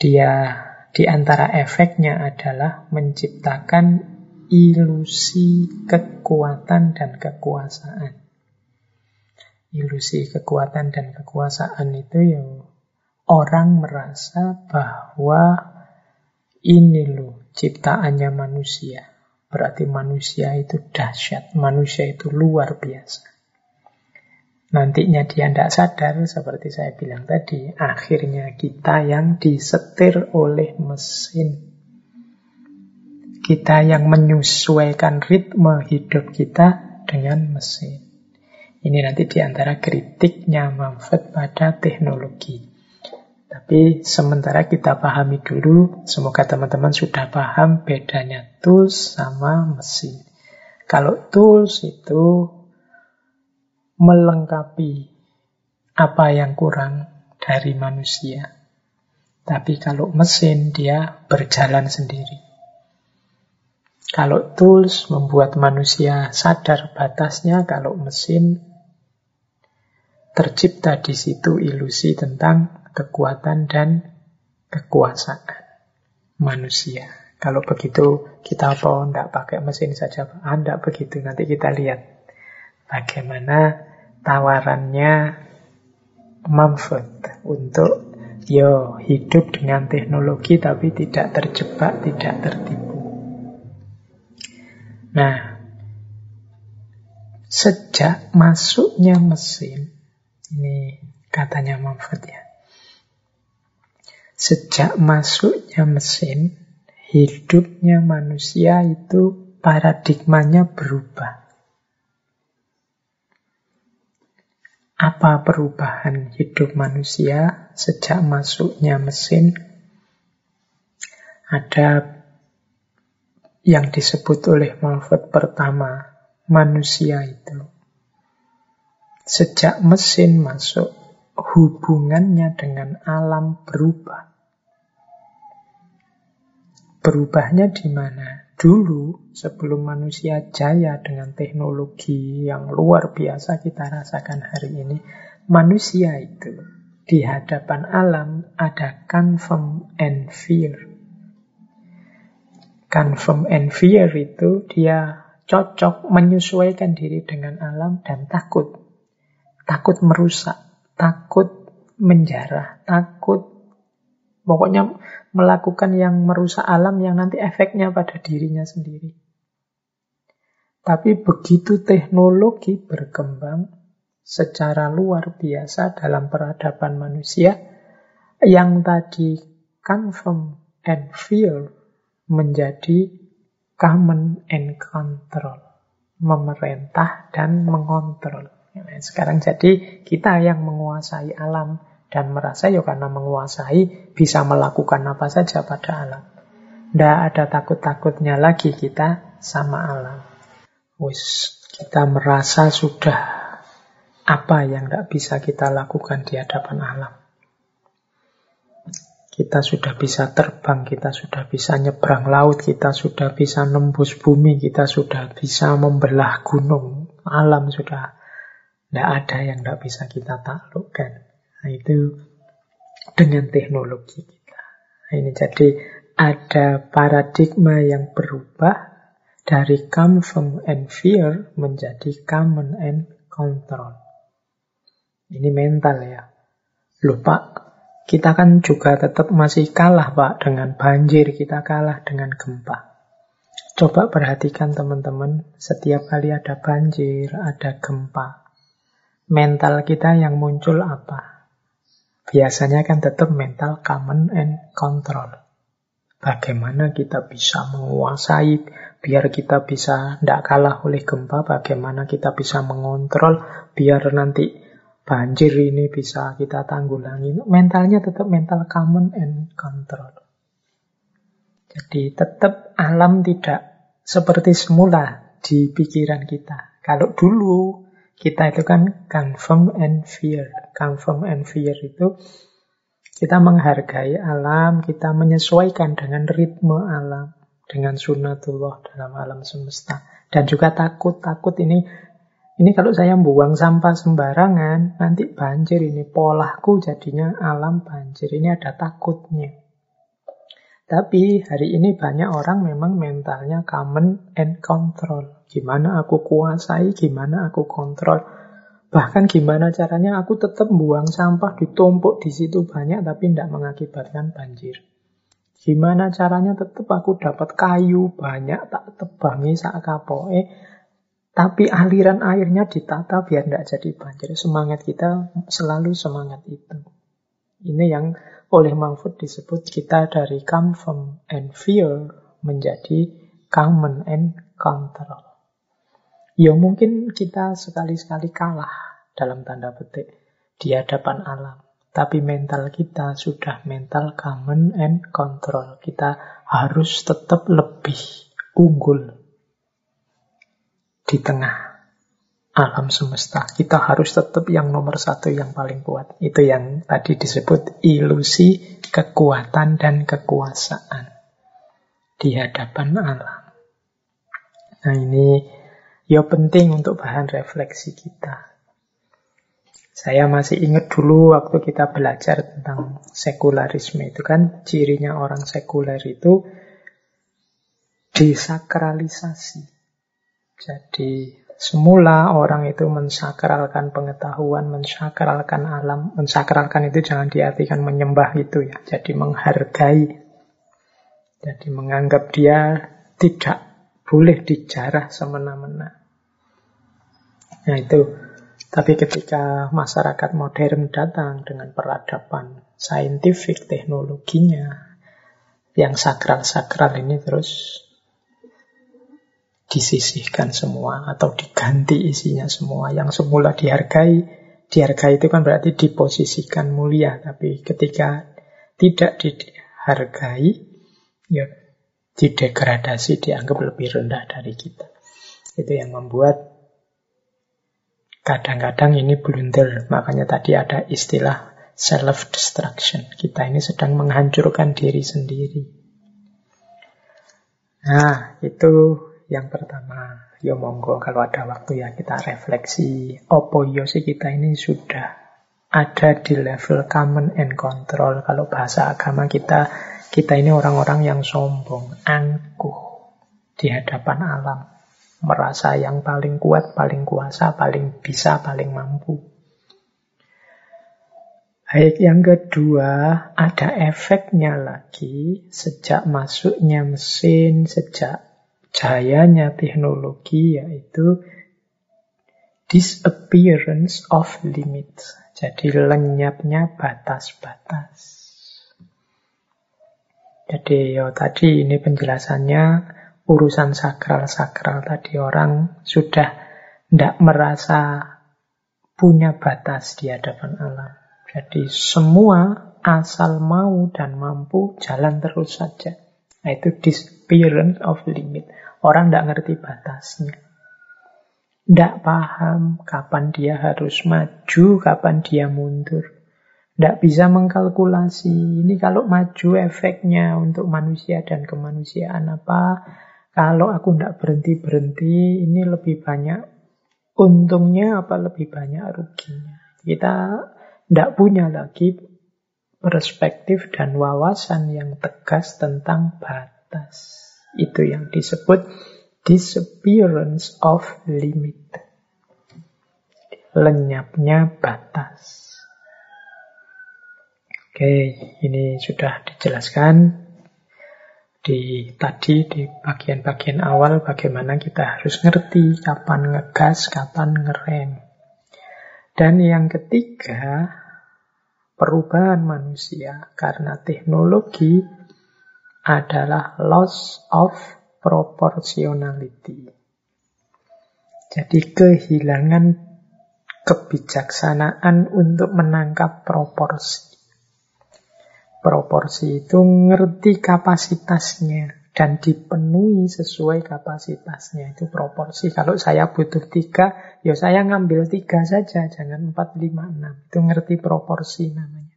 dia di antara efeknya adalah menciptakan ilusi kekuatan dan kekuasaan. Ilusi kekuatan dan kekuasaan itu ya orang merasa bahwa ini loh ciptaannya manusia. Berarti manusia itu dahsyat, manusia itu luar biasa. Nantinya dia tidak sadar, seperti saya bilang tadi, akhirnya kita yang disetir oleh mesin. Kita yang menyesuaikan ritme hidup kita dengan mesin. Ini nanti di antara kritiknya Manfaat pada teknologi. Tapi sementara kita pahami dulu, semoga teman-teman sudah paham bedanya tools sama mesin. Kalau tools itu melengkapi apa yang kurang dari manusia. Tapi kalau mesin dia berjalan sendiri. Kalau tools membuat manusia sadar batasnya, kalau mesin tercipta di situ ilusi tentang kekuatan dan kekuasaan manusia. Kalau begitu kita apa tidak pakai mesin saja? Anda ah, begitu. Nanti kita lihat bagaimana tawarannya Mumford untuk Yo, hidup dengan teknologi tapi tidak terjebak, tidak tertipu. Nah, sejak masuknya mesin, ini katanya Manfred ya, sejak masuknya mesin, hidupnya manusia itu paradigmanya berubah. Apa perubahan hidup manusia sejak masuknya mesin? Ada yang disebut oleh Malford pertama, manusia itu. Sejak mesin masuk, hubungannya dengan alam berubah. Berubahnya di mana? Dulu, sebelum manusia jaya dengan teknologi yang luar biasa kita rasakan hari ini, manusia itu di hadapan alam ada confirm and fear. Confirm and fear itu dia cocok menyesuaikan diri dengan alam dan takut. Takut merusak, takut menjarah, takut pokoknya melakukan yang merusak alam yang nanti efeknya pada dirinya sendiri. Tapi begitu teknologi berkembang secara luar biasa dalam peradaban manusia, yang tadi confirm and feel menjadi common and control. Memerintah dan mengontrol. Sekarang jadi kita yang menguasai alam dan merasa ya karena menguasai bisa melakukan apa saja pada alam. Tidak ada takut-takutnya lagi kita sama alam. Wis, kita merasa sudah apa yang tidak bisa kita lakukan di hadapan alam. Kita sudah bisa terbang, kita sudah bisa nyebrang laut, kita sudah bisa nembus bumi, kita sudah bisa membelah gunung. Alam sudah tidak ada yang tidak bisa kita taklukkan. Nah, itu dengan teknologi kita. Nah, ini jadi ada paradigma yang berubah dari confirm and fear menjadi common and control. Ini mental ya. Lupa, kita kan juga tetap masih kalah Pak dengan banjir, kita kalah dengan gempa. Coba perhatikan teman-teman, setiap kali ada banjir, ada gempa. Mental kita yang muncul apa? biasanya kan tetap mental common and control. Bagaimana kita bisa menguasai biar kita bisa tidak kalah oleh gempa, bagaimana kita bisa mengontrol biar nanti banjir ini bisa kita tanggulangi. Mentalnya tetap mental common and control. Jadi tetap alam tidak seperti semula di pikiran kita. Kalau dulu kita itu kan confirm and fear. Confirm and fear itu kita menghargai alam, kita menyesuaikan dengan ritme alam, dengan sunatullah dalam alam semesta. Dan juga takut-takut ini, ini kalau saya buang sampah sembarangan, nanti banjir ini. Polaku jadinya alam banjir. Ini ada takutnya. Tapi hari ini banyak orang memang mentalnya common and control. Gimana aku kuasai, gimana aku kontrol. Bahkan gimana caranya aku tetap buang sampah ditumpuk di situ banyak tapi tidak mengakibatkan banjir. Gimana caranya tetap aku dapat kayu banyak tak tebangi sak kapoe tapi aliran airnya ditata biar tidak jadi banjir. Semangat kita selalu semangat itu. Ini yang oleh Mahfud disebut kita dari come from and feel menjadi common and control. Ya mungkin kita sekali-sekali kalah dalam tanda petik di hadapan alam. Tapi mental kita sudah mental common and control. Kita harus tetap lebih unggul di tengah alam semesta. Kita harus tetap yang nomor satu yang paling kuat. Itu yang tadi disebut ilusi kekuatan dan kekuasaan di hadapan alam. Nah ini ya penting untuk bahan refleksi kita. Saya masih ingat dulu waktu kita belajar tentang sekularisme itu kan cirinya orang sekuler itu desakralisasi. Jadi Semula orang itu mensakralkan pengetahuan, mensakralkan alam. Mensakralkan itu jangan diartikan menyembah itu ya. Jadi menghargai. Jadi menganggap dia tidak boleh dijarah semena-mena. Nah itu. Tapi ketika masyarakat modern datang dengan peradaban saintifik, teknologinya, yang sakral-sakral ini terus disisihkan semua atau diganti isinya semua. Yang semula dihargai, dihargai itu kan berarti diposisikan mulia. Tapi ketika tidak dihargai, ya didegradasi, dianggap lebih rendah dari kita. Itu yang membuat kadang-kadang ini blunder. Makanya tadi ada istilah self-destruction. Kita ini sedang menghancurkan diri sendiri. Nah, itu yang pertama. Yo monggo kalau ada waktu ya kita refleksi. Opo yo sih kita ini sudah ada di level common and control. Kalau bahasa agama kita, kita ini orang-orang yang sombong, angkuh di hadapan alam. Merasa yang paling kuat, paling kuasa, paling bisa, paling mampu. Baik, yang kedua, ada efeknya lagi sejak masuknya mesin, sejak jayanya teknologi, yaitu disappearance of limits. Jadi lenyapnya batas-batas. Jadi yo tadi ini penjelasannya urusan sakral-sakral tadi orang sudah tidak merasa punya batas di hadapan Allah. Jadi semua asal mau dan mampu jalan terus saja. Nah, itu disappearance of limit. Orang tidak ngerti batasnya. Tidak paham kapan dia harus maju, kapan dia mundur. Tidak bisa mengkalkulasi. Ini kalau maju efeknya untuk manusia dan kemanusiaan apa. Kalau aku tidak berhenti-berhenti, ini lebih banyak untungnya apa lebih banyak ruginya. Kita tidak punya lagi perspektif dan wawasan yang tegas tentang batas. Itu yang disebut disappearance of limit. Lenyapnya batas. Oke, ini sudah dijelaskan di tadi di bagian-bagian awal bagaimana kita harus ngerti kapan ngegas, kapan ngerem. Dan yang ketiga, perubahan manusia karena teknologi adalah loss of proportionality. Jadi kehilangan kebijaksanaan untuk menangkap proporsi. Proporsi itu ngerti kapasitasnya dan dipenuhi sesuai kapasitasnya. Itu proporsi. Kalau saya butuh tiga, ya saya ngambil tiga saja, jangan empat, lima, enam. Itu ngerti proporsi namanya.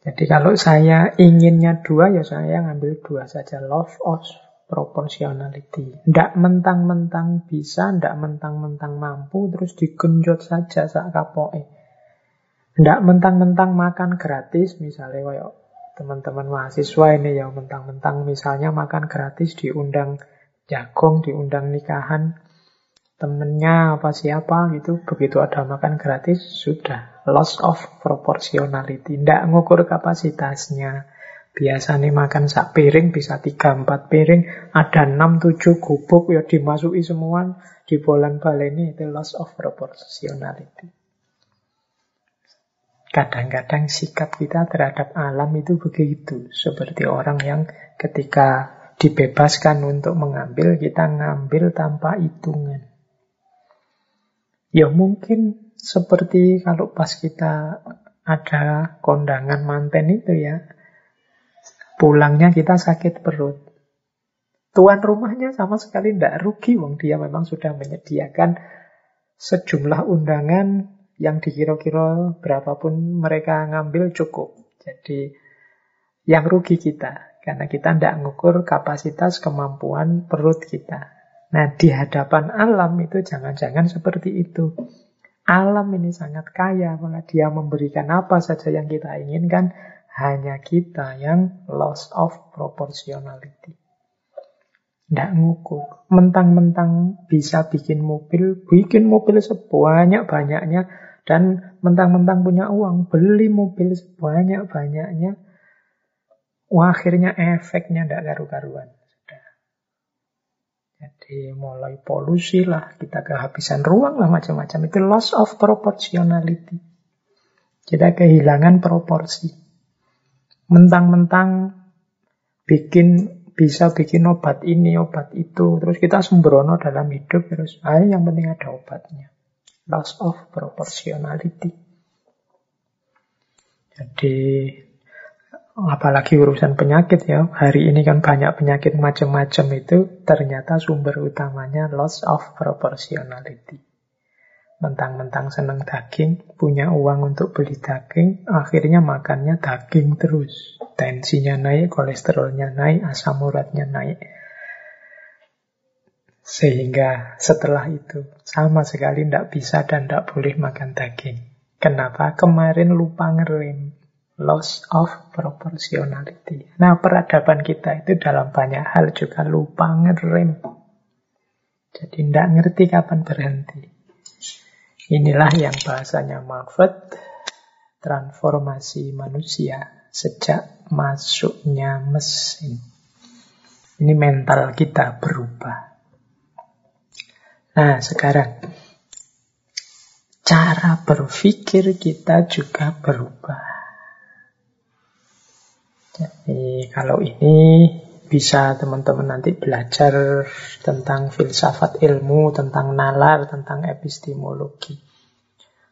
Jadi kalau saya inginnya dua, ya saya ngambil dua saja. Love of proportionality. Tidak mentang-mentang bisa, tidak mentang-mentang mampu, terus digenjot saja saat kapoe. Tidak mentang-mentang makan gratis, misalnya kayak teman-teman mahasiswa ini yang mentang-mentang misalnya makan gratis diundang jagung, diundang nikahan temennya apa siapa gitu, begitu ada makan gratis sudah loss of proportionality, tidak ngukur kapasitasnya. Biasanya makan sak piring bisa 3-4 piring, ada 6-7 gubuk ya dimasuki semua di bolan baleni itu loss of proportionality. Kadang-kadang sikap kita terhadap alam itu begitu. Seperti orang yang ketika dibebaskan untuk mengambil, kita ngambil tanpa hitungan. Ya mungkin seperti kalau pas kita ada kondangan manten itu ya, pulangnya kita sakit perut. Tuan rumahnya sama sekali tidak rugi, wong dia memang sudah menyediakan sejumlah undangan yang dikira-kira berapapun mereka ngambil cukup. Jadi yang rugi kita, karena kita tidak ngukur kapasitas kemampuan perut kita. Nah di hadapan alam itu jangan-jangan seperti itu. Alam ini sangat kaya, maka dia memberikan apa saja yang kita inginkan, hanya kita yang loss of proportionality. Tidak ngukur. Mentang-mentang bisa bikin mobil, bikin mobil sebanyak-banyaknya, dan mentang-mentang punya uang, beli mobil sebanyak-banyaknya, akhirnya efeknya tidak karu-karuan. Jadi mulai polusi lah, kita kehabisan ruang lah macam-macam. Itu loss of proportionality. Kita kehilangan proporsi. Mentang-mentang bikin bisa bikin obat ini, obat itu. Terus kita sembrono dalam hidup. Terus, ah, yang penting ada obatnya. Loss of proportionality. Jadi, apalagi urusan penyakit ya. Hari ini kan banyak penyakit macam-macam itu. Ternyata sumber utamanya loss of proportionality. Mentang-mentang senang daging, punya uang untuk beli daging, akhirnya makannya daging terus. Tensinya naik, kolesterolnya naik, asam uratnya naik. Sehingga setelah itu sama sekali tidak bisa dan tidak boleh makan daging. Kenapa? Kemarin lupa ngerem. Loss of proportionality. Nah, peradaban kita itu dalam banyak hal juga lupa ngerem. Jadi tidak ngerti kapan berhenti. Inilah yang bahasanya Marfet, transformasi manusia sejak masuknya mesin. Ini mental kita berubah. Nah, sekarang cara berpikir kita juga berubah. Jadi kalau ini bisa teman-teman nanti belajar tentang filsafat ilmu, tentang nalar, tentang epistemologi.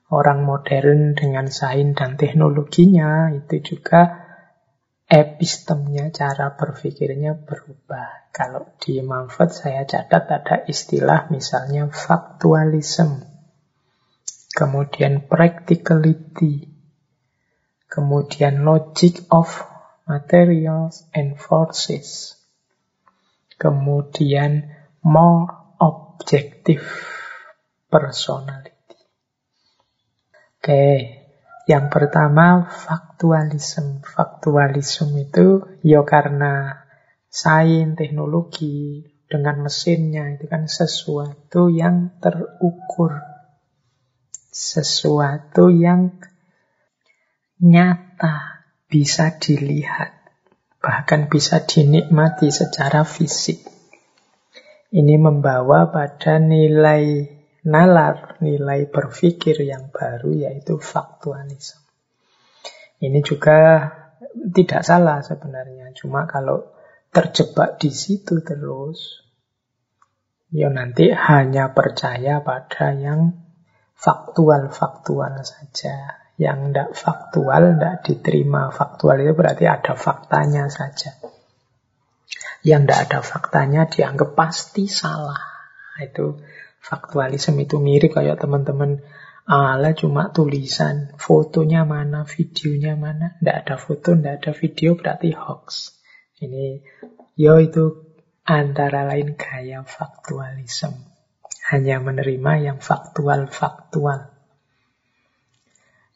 Orang modern dengan sains dan teknologinya itu juga epistemnya, cara berpikirnya berubah. Kalau di Manfred saya catat ada istilah misalnya faktualisme, kemudian practicality, kemudian logic of materials and forces. Kemudian more objective personality. Oke, yang pertama faktualisme. Faktualisme itu ya karena sains, teknologi, dengan mesinnya itu kan sesuatu yang terukur. Sesuatu yang nyata bisa dilihat, bahkan bisa dinikmati secara fisik. Ini membawa pada nilai nalar, nilai berpikir yang baru yaitu faktualisme. Ini juga tidak salah sebenarnya, cuma kalau terjebak di situ terus, ya nanti hanya percaya pada yang faktual-faktual saja. Yang tidak faktual, tidak diterima. Faktual itu berarti ada faktanya saja. Yang tidak ada faktanya dianggap pasti salah. Itu faktualisme itu mirip kayak teman-teman ala cuma tulisan, fotonya mana, videonya mana, tidak ada foto, tidak ada video berarti hoax. Ini yo itu antara lain gaya faktualisme. Hanya menerima yang faktual-faktual.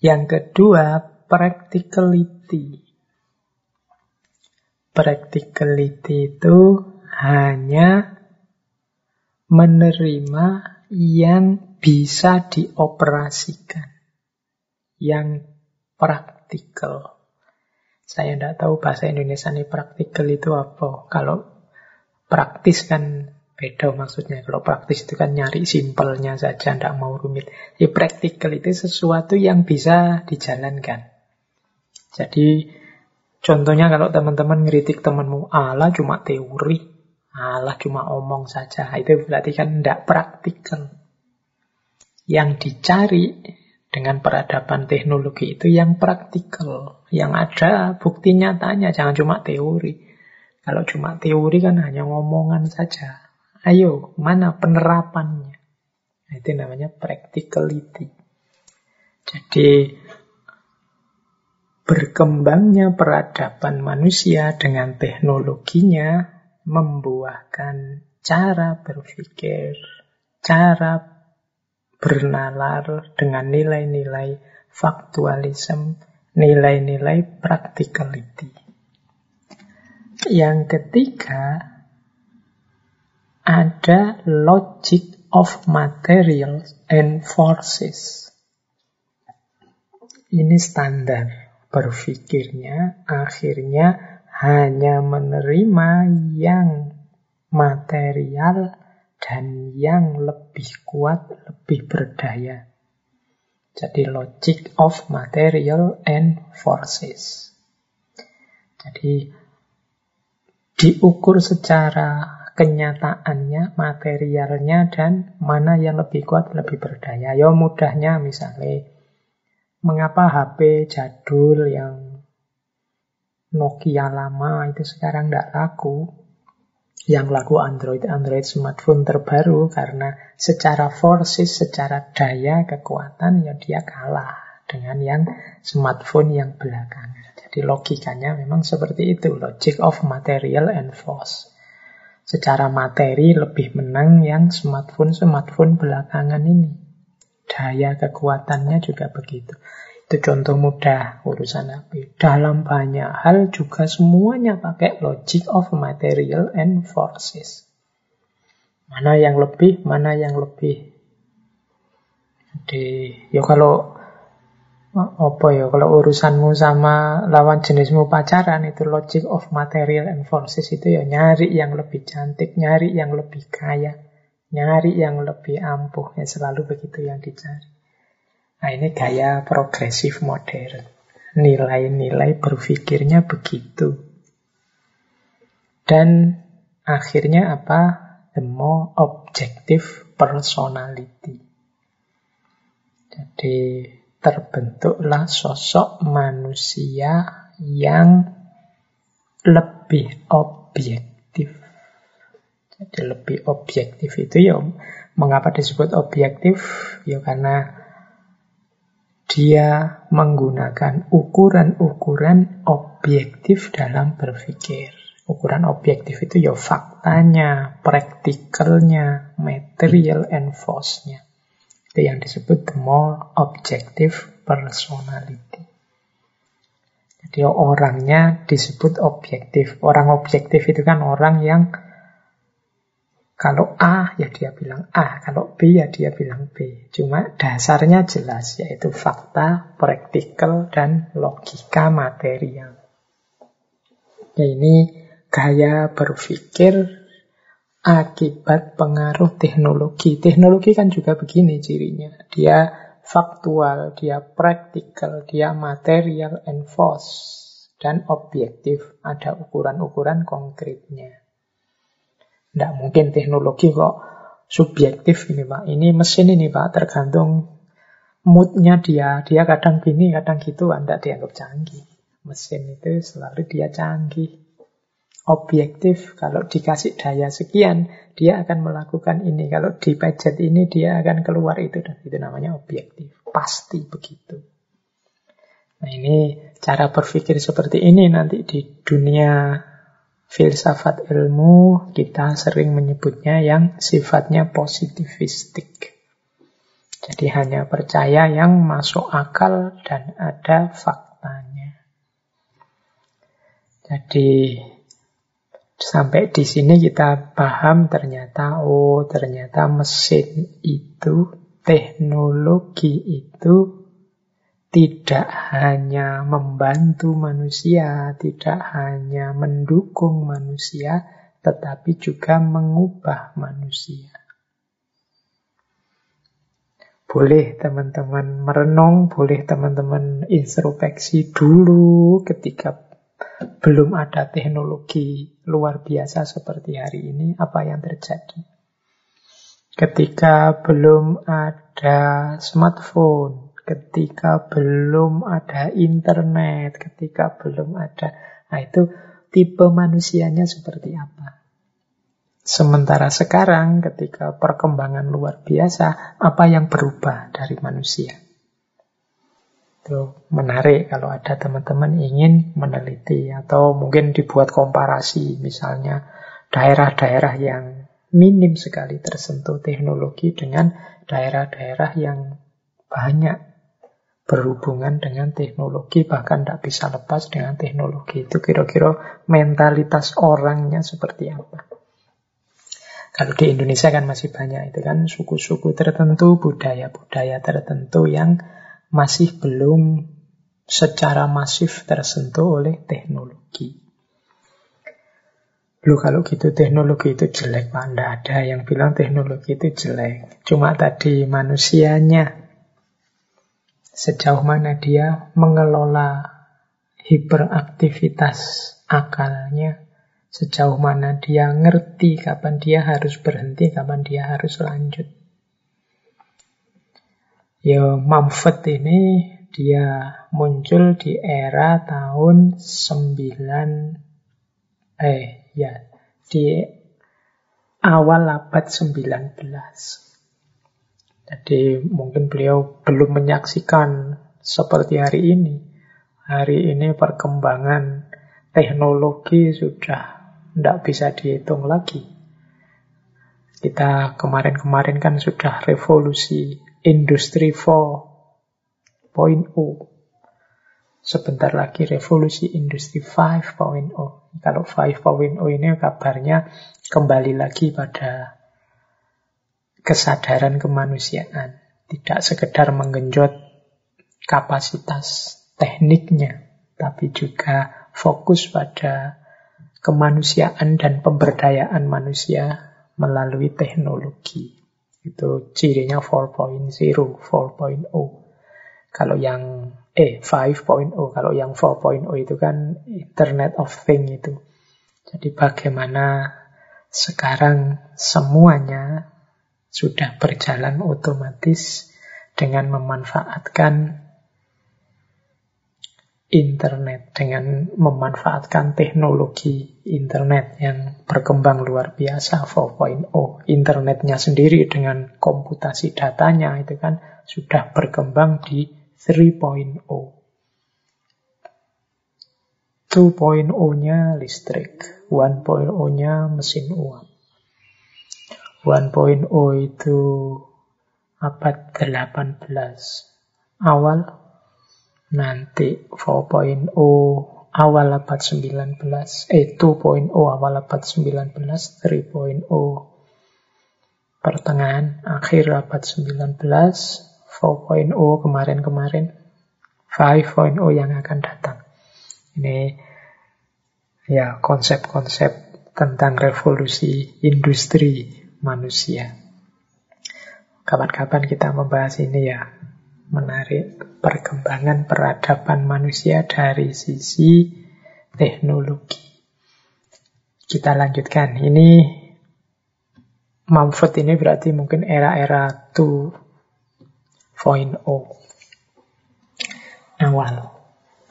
Yang kedua, practicality. Practicality itu hanya menerima yang bisa dioperasikan. Yang praktikal. Saya tidak tahu bahasa Indonesia ini praktikal itu apa. Kalau praktis kan Beda maksudnya. Kalau praktis itu kan nyari simpelnya saja, tidak mau rumit. Jadi praktikal itu sesuatu yang bisa dijalankan. Jadi contohnya kalau teman-teman ngeritik temanmu, Allah cuma teori, Allah cuma omong saja. Itu berarti kan tidak praktikal. Yang dicari dengan peradaban teknologi itu yang praktikal. Yang ada bukti nyatanya, jangan cuma teori. Kalau cuma teori kan hanya ngomongan saja. Ayo, mana penerapannya? Nah, itu namanya practicality. Jadi, berkembangnya peradaban manusia dengan teknologinya membuahkan cara berpikir, cara bernalar dengan nilai-nilai faktualisme, nilai-nilai practicality. Yang ketiga, ada logic of materials and forces. Ini standar berpikirnya, akhirnya hanya menerima yang material dan yang lebih kuat, lebih berdaya. Jadi logic of material and forces. Jadi diukur secara kenyataannya, materialnya, dan mana yang lebih kuat, lebih berdaya. Ya mudahnya misalnya, mengapa HP jadul yang Nokia lama itu sekarang tidak laku? Yang laku Android, Android smartphone terbaru karena secara forces, secara daya, kekuatan, ya dia kalah dengan yang smartphone yang belakangan. Jadi logikanya memang seperti itu, logic of material and force secara materi lebih menang yang smartphone-smartphone belakangan ini. Daya kekuatannya juga begitu. Itu contoh mudah urusan HP. Dalam banyak hal juga semuanya pakai logic of material and forces. Mana yang lebih, mana yang lebih. Jadi, ya kalau apa ya kalau urusanmu sama lawan jenismu pacaran itu logic of material and forces itu ya nyari yang lebih cantik, nyari yang lebih kaya, nyari yang lebih ampuh ya selalu begitu yang dicari. Nah ini gaya progresif modern. Nilai-nilai berpikirnya begitu. Dan akhirnya apa? The more objective personality. Jadi terbentuklah sosok manusia yang lebih objektif. Jadi lebih objektif itu ya mengapa disebut objektif? Ya karena dia menggunakan ukuran-ukuran objektif dalam berpikir. Ukuran objektif itu ya faktanya, praktikalnya, material and force-nya. Itu yang disebut the more objective personality. Jadi orangnya disebut objektif. Orang objektif itu kan orang yang kalau A ya dia bilang A, kalau B ya dia bilang B. Cuma dasarnya jelas yaitu fakta, praktikal, dan logika material. Ya, ini gaya berpikir akibat pengaruh teknologi. Teknologi kan juga begini cirinya. Dia faktual, dia praktikal, dia material and force. Dan objektif, ada ukuran-ukuran konkretnya. Tidak mungkin teknologi kok subjektif ini Pak. Ini mesin ini Pak, tergantung moodnya dia. Dia kadang gini, kadang gitu, Anda dianggap canggih. Mesin itu selalu dia canggih objektif. Kalau dikasih daya sekian, dia akan melakukan ini. Kalau dipejet ini, dia akan keluar itu. Dan itu namanya objektif. Pasti begitu. Nah ini cara berpikir seperti ini nanti di dunia filsafat ilmu kita sering menyebutnya yang sifatnya positivistik. Jadi hanya percaya yang masuk akal dan ada faktanya. Jadi Sampai di sini kita paham ternyata, oh ternyata mesin itu, teknologi itu tidak hanya membantu manusia, tidak hanya mendukung manusia, tetapi juga mengubah manusia. Boleh teman-teman merenung, boleh teman-teman introspeksi dulu ketika belum ada teknologi luar biasa seperti hari ini, apa yang terjadi? Ketika belum ada smartphone, ketika belum ada internet, ketika belum ada, nah itu tipe manusianya seperti apa? Sementara sekarang ketika perkembangan luar biasa, apa yang berubah dari manusia? Itu menarik kalau ada teman-teman ingin meneliti atau mungkin dibuat komparasi misalnya daerah-daerah yang minim sekali tersentuh teknologi dengan daerah-daerah yang banyak berhubungan dengan teknologi bahkan tidak bisa lepas dengan teknologi itu kira-kira mentalitas orangnya seperti apa. Kalau di Indonesia kan masih banyak itu kan suku-suku tertentu, budaya-budaya tertentu yang masih belum secara masif tersentuh oleh teknologi. Lu kalau gitu teknologi itu jelek Pak, Nggak ada yang bilang teknologi itu jelek. Cuma tadi manusianya sejauh mana dia mengelola hiperaktivitas akalnya Sejauh mana dia ngerti kapan dia harus berhenti, kapan dia harus lanjut. Ya, Mumford ini dia muncul di era tahun 9 eh ya di awal abad 19. Jadi mungkin beliau belum menyaksikan seperti hari ini. Hari ini perkembangan teknologi sudah tidak bisa dihitung lagi. Kita kemarin-kemarin kan sudah revolusi industri 4.0. Sebentar lagi revolusi industri 5.0. Kalau 5.0 ini kabarnya kembali lagi pada kesadaran kemanusiaan. Tidak sekedar menggenjot kapasitas tekniknya, tapi juga fokus pada kemanusiaan dan pemberdayaan manusia melalui teknologi. Itu cirinya 4.0, 4.0. Kalau yang eh 5.0, kalau yang 4.0 itu kan Internet of Things itu. Jadi bagaimana sekarang semuanya sudah berjalan otomatis dengan memanfaatkan internet dengan memanfaatkan teknologi internet yang berkembang luar biasa 4.0 internetnya sendiri dengan komputasi datanya itu kan sudah berkembang di 3.0 2.0-nya listrik 1.0-nya mesin uap. 1.0 itu abad 18 awal nanti 4.0 awal abad 19, eh 2.0 awal abad 19, 3.0 pertengahan akhir abad 19, 4.0 kemarin-kemarin, 5.0 yang akan datang. Ini ya konsep-konsep tentang revolusi industri manusia. Kapan-kapan kita membahas ini ya menarik perkembangan peradaban manusia dari sisi teknologi. Kita lanjutkan. Ini Mumford ini berarti mungkin era-era 2.0 awal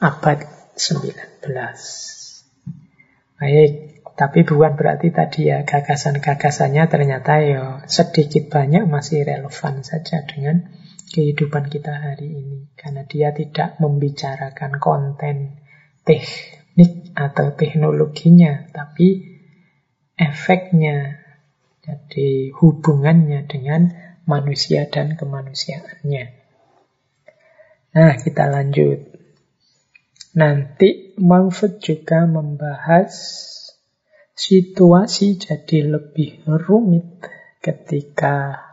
abad 19. Baik, tapi bukan berarti tadi ya gagasan-gagasannya ternyata ya sedikit banyak masih relevan saja dengan kehidupan kita hari ini. Karena dia tidak membicarakan konten teknik atau teknologinya, tapi efeknya. Jadi hubungannya dengan manusia dan kemanusiaannya. Nah, kita lanjut. Nanti Mumford juga membahas situasi jadi lebih rumit ketika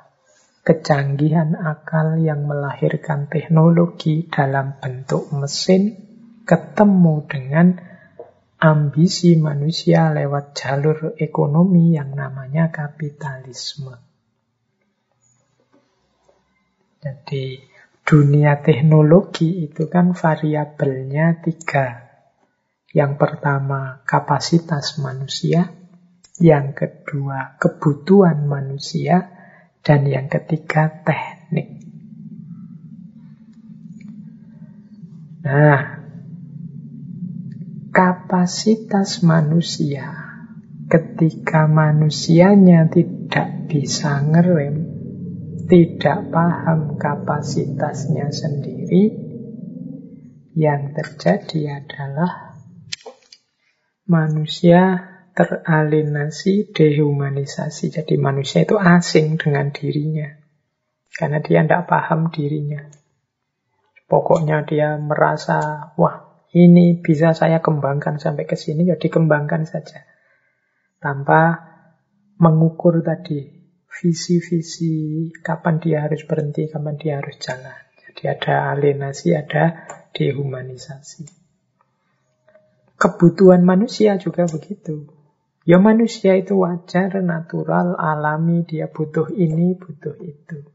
kecanggihan akal yang melahirkan teknologi dalam bentuk mesin ketemu dengan ambisi manusia lewat jalur ekonomi yang namanya kapitalisme. Jadi dunia teknologi itu kan variabelnya tiga. Yang pertama kapasitas manusia, yang kedua kebutuhan manusia, dan yang ketiga, teknik. Nah, kapasitas manusia ketika manusianya tidak bisa ngerem, tidak paham kapasitasnya sendiri, yang terjadi adalah manusia teralinasi, dehumanisasi. Jadi manusia itu asing dengan dirinya. Karena dia tidak paham dirinya. Pokoknya dia merasa, wah ini bisa saya kembangkan sampai ke sini, ya dikembangkan saja. Tanpa mengukur tadi visi-visi kapan dia harus berhenti, kapan dia harus jalan. Jadi ada alienasi, ada dehumanisasi. Kebutuhan manusia juga begitu. Ya manusia itu wajar, natural, alami, dia butuh ini, butuh itu.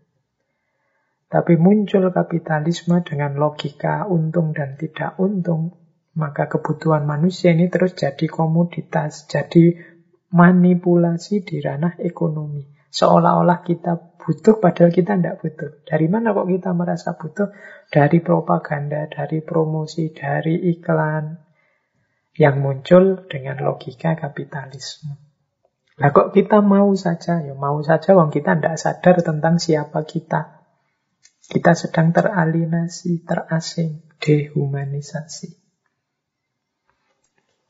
Tapi muncul kapitalisme dengan logika untung dan tidak untung, maka kebutuhan manusia ini terus jadi komoditas, jadi manipulasi di ranah ekonomi. Seolah-olah kita butuh padahal kita tidak butuh. Dari mana kok kita merasa butuh? Dari propaganda, dari promosi, dari iklan yang muncul dengan logika kapitalisme. Lah kok kita mau saja? Ya mau saja wong kita tidak sadar tentang siapa kita. Kita sedang teralienasi, terasing, dehumanisasi.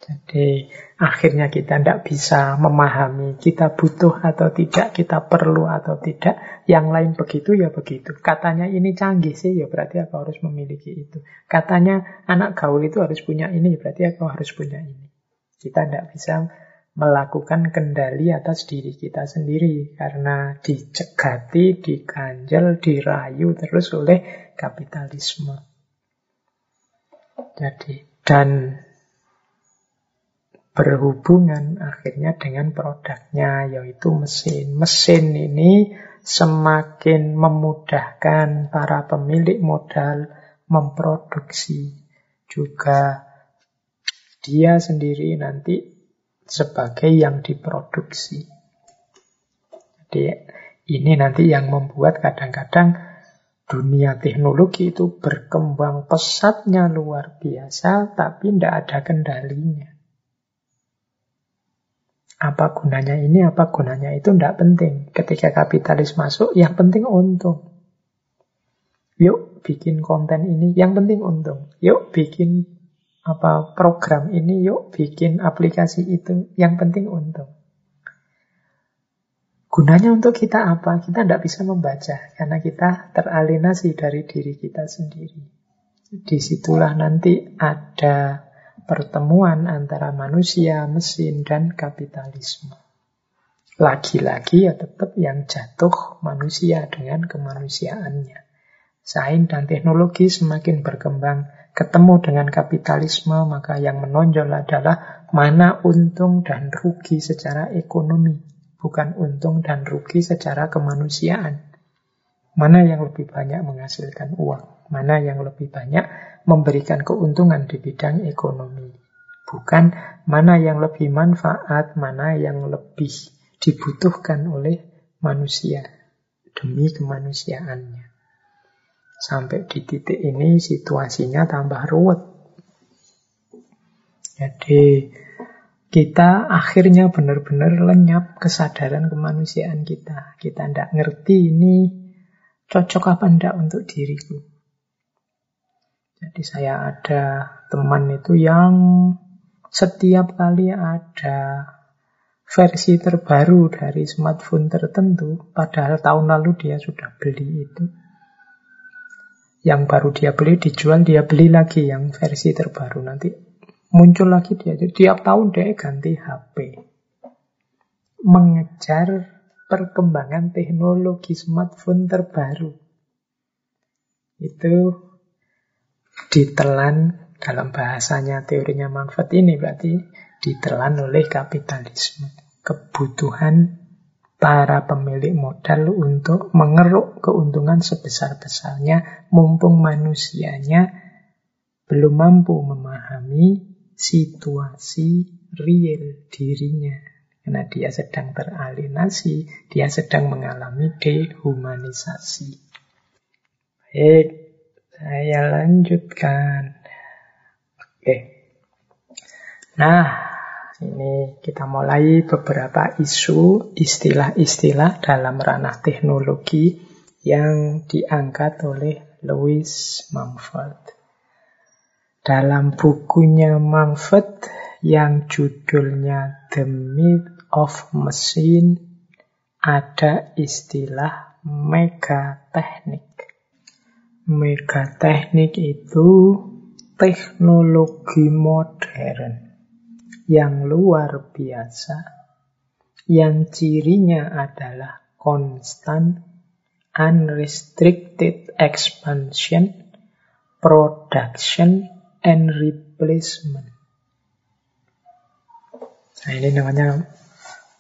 Jadi akhirnya kita tidak bisa memahami kita butuh atau tidak, kita perlu atau tidak. Yang lain begitu ya begitu. Katanya ini canggih sih ya berarti aku harus memiliki itu. Katanya anak gaul itu harus punya ini ya berarti aku harus punya ini. Kita tidak bisa melakukan kendali atas diri kita sendiri karena dicegati, diganjel, dirayu terus oleh kapitalisme. Jadi dan berhubungan akhirnya dengan produknya yaitu mesin. Mesin ini semakin memudahkan para pemilik modal memproduksi juga dia sendiri nanti sebagai yang diproduksi. Jadi ini nanti yang membuat kadang-kadang dunia teknologi itu berkembang pesatnya luar biasa tapi tidak ada kendalinya. Apa gunanya ini, apa gunanya itu tidak penting. Ketika kapitalis masuk, yang penting untung. Yuk bikin konten ini, yang penting untung. Yuk bikin apa program ini, yuk bikin aplikasi itu, yang penting untung. Gunanya untuk kita apa? Kita tidak bisa membaca karena kita teralienasi dari diri kita sendiri. Di situlah nanti ada pertemuan antara manusia, mesin, dan kapitalisme. Lagi-lagi ya tetap yang jatuh manusia dengan kemanusiaannya. Sains dan teknologi semakin berkembang, ketemu dengan kapitalisme, maka yang menonjol adalah mana untung dan rugi secara ekonomi, bukan untung dan rugi secara kemanusiaan. Mana yang lebih banyak menghasilkan uang, mana yang lebih banyak memberikan keuntungan di bidang ekonomi. Bukan mana yang lebih manfaat, mana yang lebih dibutuhkan oleh manusia demi kemanusiaannya. Sampai di titik ini situasinya tambah ruwet. Jadi kita akhirnya benar-benar lenyap kesadaran kemanusiaan kita. Kita tidak ngerti ini cocok apa enggak untuk diriku. Jadi saya ada teman itu yang setiap kali ada versi terbaru dari smartphone tertentu, padahal tahun lalu dia sudah beli itu. Yang baru dia beli dijual, dia beli lagi yang versi terbaru. Nanti muncul lagi dia. Tiap tahun dia ganti HP. Mengejar perkembangan teknologi smartphone terbaru. Itu ditelan dalam bahasanya teorinya manfaat ini berarti ditelan oleh kapitalisme. Kebutuhan para pemilik modal untuk mengeruk keuntungan sebesar-besarnya mumpung manusianya belum mampu memahami situasi real dirinya. Karena dia sedang teralienasi, dia sedang mengalami dehumanisasi. Baik, saya lanjutkan. Oke. Nah, ini kita mulai beberapa isu, istilah-istilah dalam ranah teknologi yang diangkat oleh Louis Mumford. Dalam bukunya Mumford yang judulnya The Myth of Machine ada istilah megateknik. Megateknik itu teknologi modern yang luar biasa yang cirinya adalah constant, unrestricted expansion, production, and replacement. Nah, ini namanya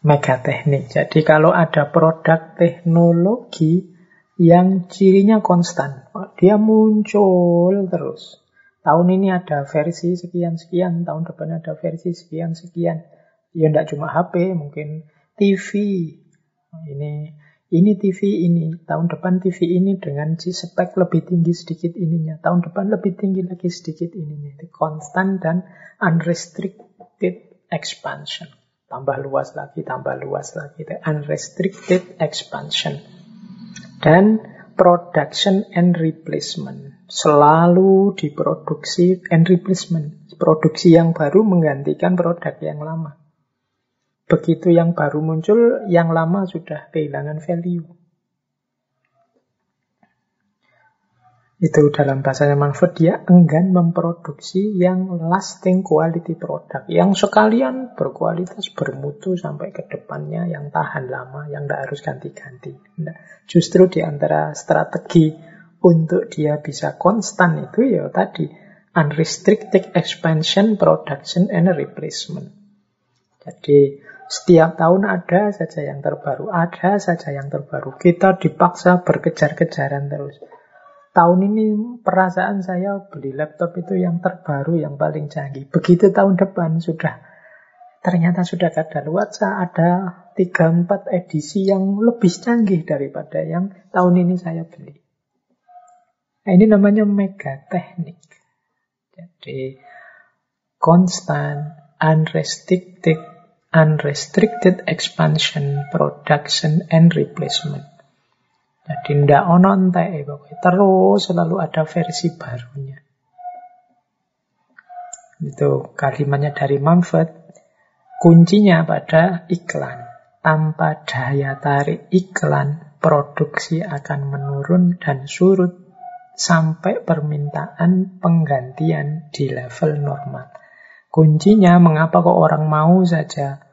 megateknik. Jadi kalau ada produk teknologi yang cirinya konstan, dia muncul terus. Tahun ini ada versi sekian-sekian, tahun depan ada versi sekian-sekian. Ya tidak cuma HP, mungkin TV. Ini ini TV ini, tahun depan TV ini dengan spek lebih tinggi sedikit ininya, tahun depan lebih tinggi lagi sedikit ininya. Itu konstan dan unrestricted expansion. Tambah luas lagi, tambah luas lagi. Itu unrestricted expansion. Dan production and replacement. Selalu diproduksi and replacement. Produksi yang baru menggantikan produk yang lama. Begitu yang baru muncul, yang lama sudah kehilangan value. Itu dalam bahasanya Manfred, dia enggan memproduksi yang lasting quality product. Yang sekalian berkualitas, bermutu sampai ke depannya, yang tahan lama, yang tidak harus ganti-ganti. Nah, justru di antara strategi untuk dia bisa konstan itu ya tadi, unrestricted expansion, production, and replacement. Jadi setiap tahun ada saja yang terbaru, ada saja yang terbaru. Kita dipaksa berkejar-kejaran terus. Tahun ini perasaan saya beli laptop itu yang terbaru, yang paling canggih. Begitu tahun depan sudah ternyata sudah ada luasa, ada 3-4 edisi yang lebih canggih daripada yang tahun ini saya beli. Nah, ini namanya mega teknik. Jadi constant, unrestricted, unrestricted expansion, production, and replacement. Jadi ndak ono entek pokoknya. Terus selalu ada versi barunya. Itu kalimatnya dari Manfred. Kuncinya pada iklan. Tanpa daya tarik iklan, produksi akan menurun dan surut sampai permintaan penggantian di level normal. Kuncinya mengapa kok orang mau saja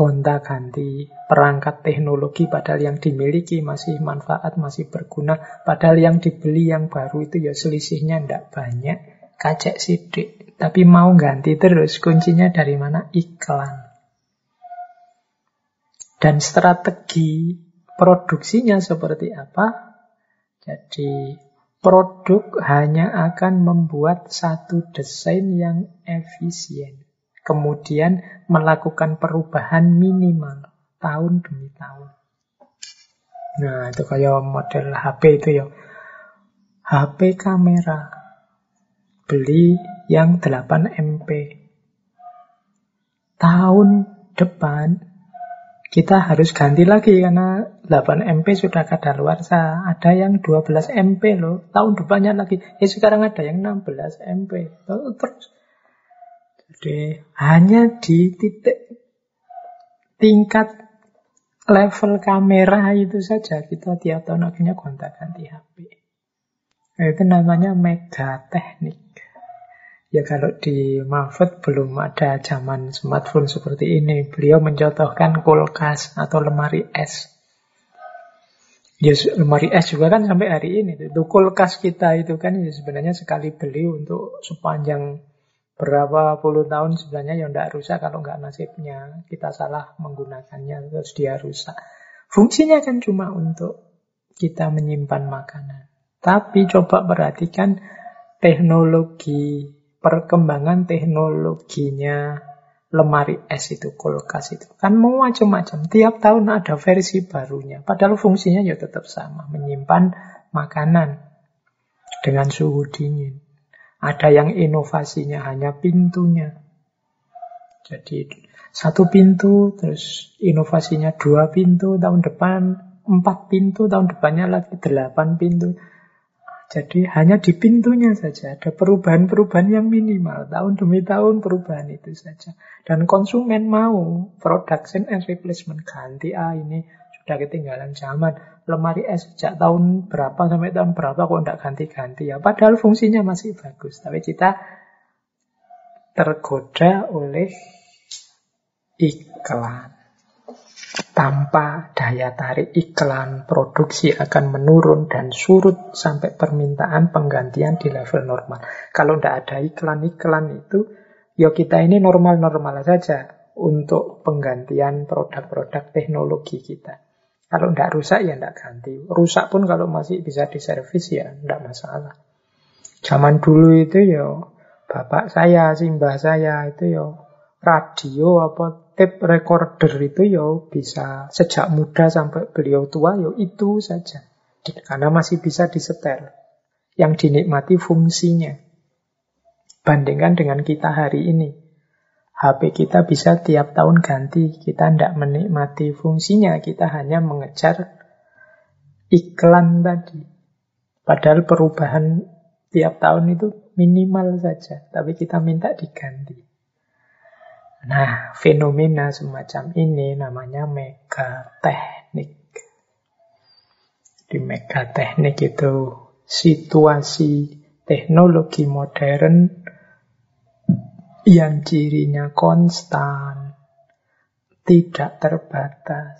gonta-ganti perangkat teknologi padahal yang dimiliki masih manfaat, masih berguna. Padahal yang dibeli yang baru itu ya selisihnya tidak banyak, kacek sidik. Tapi mau ganti terus, kuncinya dari mana? Iklan. Dan strategi produksinya seperti apa? Jadi produk hanya akan membuat satu desain yang efisien kemudian melakukan perubahan minimal tahun demi tahun. Nah, itu kayak model HP itu ya. HP kamera. Beli yang 8 MP. Tahun depan kita harus ganti lagi karena 8 MP sudah kadaluarsa. Ada yang 12 MP loh. Tahun depannya lagi. Eh sekarang ada yang 16 MP. Terus jadi hanya di titik tingkat level kamera itu saja kita tiap tahun akhirnya kontak ganti HP. Nah, itu namanya mega teknik. Ya kalau di Mahfud belum ada zaman smartphone seperti ini. Beliau mencontohkan kulkas atau lemari es. Ya lemari es juga kan sampai hari ini. Itu kulkas kita itu kan ya sebenarnya sekali beli untuk sepanjang berapa puluh tahun sebenarnya yang tidak rusak kalau nggak nasibnya kita salah menggunakannya terus dia rusak. Fungsinya kan cuma untuk kita menyimpan makanan. Tapi coba perhatikan teknologi, perkembangan teknologinya lemari es itu, kulkas itu. Kan mau macam-macam. Tiap tahun ada versi barunya. Padahal fungsinya ya tetap sama. Menyimpan makanan dengan suhu dingin. Ada yang inovasinya hanya pintunya. Jadi satu pintu, terus inovasinya dua pintu, tahun depan empat pintu, tahun depannya lagi delapan pintu. Jadi hanya di pintunya saja ada perubahan-perubahan yang minimal. Tahun demi tahun perubahan itu saja. Dan konsumen mau production and replacement ganti ah ini sudah ketinggalan zaman lemari es sejak tahun berapa sampai tahun berapa kok tidak ganti-ganti ya. Padahal fungsinya masih bagus. Tapi kita tergoda oleh iklan. tanpa daya tarik iklan, produksi akan menurun dan surut sampai permintaan penggantian di level normal. Kalau tidak ada iklan-iklan itu, ya kita ini normal-normal saja untuk penggantian produk-produk teknologi kita. Kalau tidak rusak ya tidak ganti. Rusak pun kalau masih bisa diservis ya tidak masalah. Zaman dulu itu ya bapak saya, simbah saya itu ya radio apa tape recorder itu ya bisa sejak muda sampai beliau tua ya itu saja. Karena masih bisa disetel. Yang dinikmati fungsinya. Bandingkan dengan kita hari ini. HP kita bisa tiap tahun ganti. Kita tidak menikmati fungsinya. Kita hanya mengejar iklan tadi. Padahal perubahan tiap tahun itu minimal saja. Tapi kita minta diganti. Nah, fenomena semacam ini namanya megateknik. Di megateknik itu situasi teknologi modern yang cirinya konstan, tidak terbatas.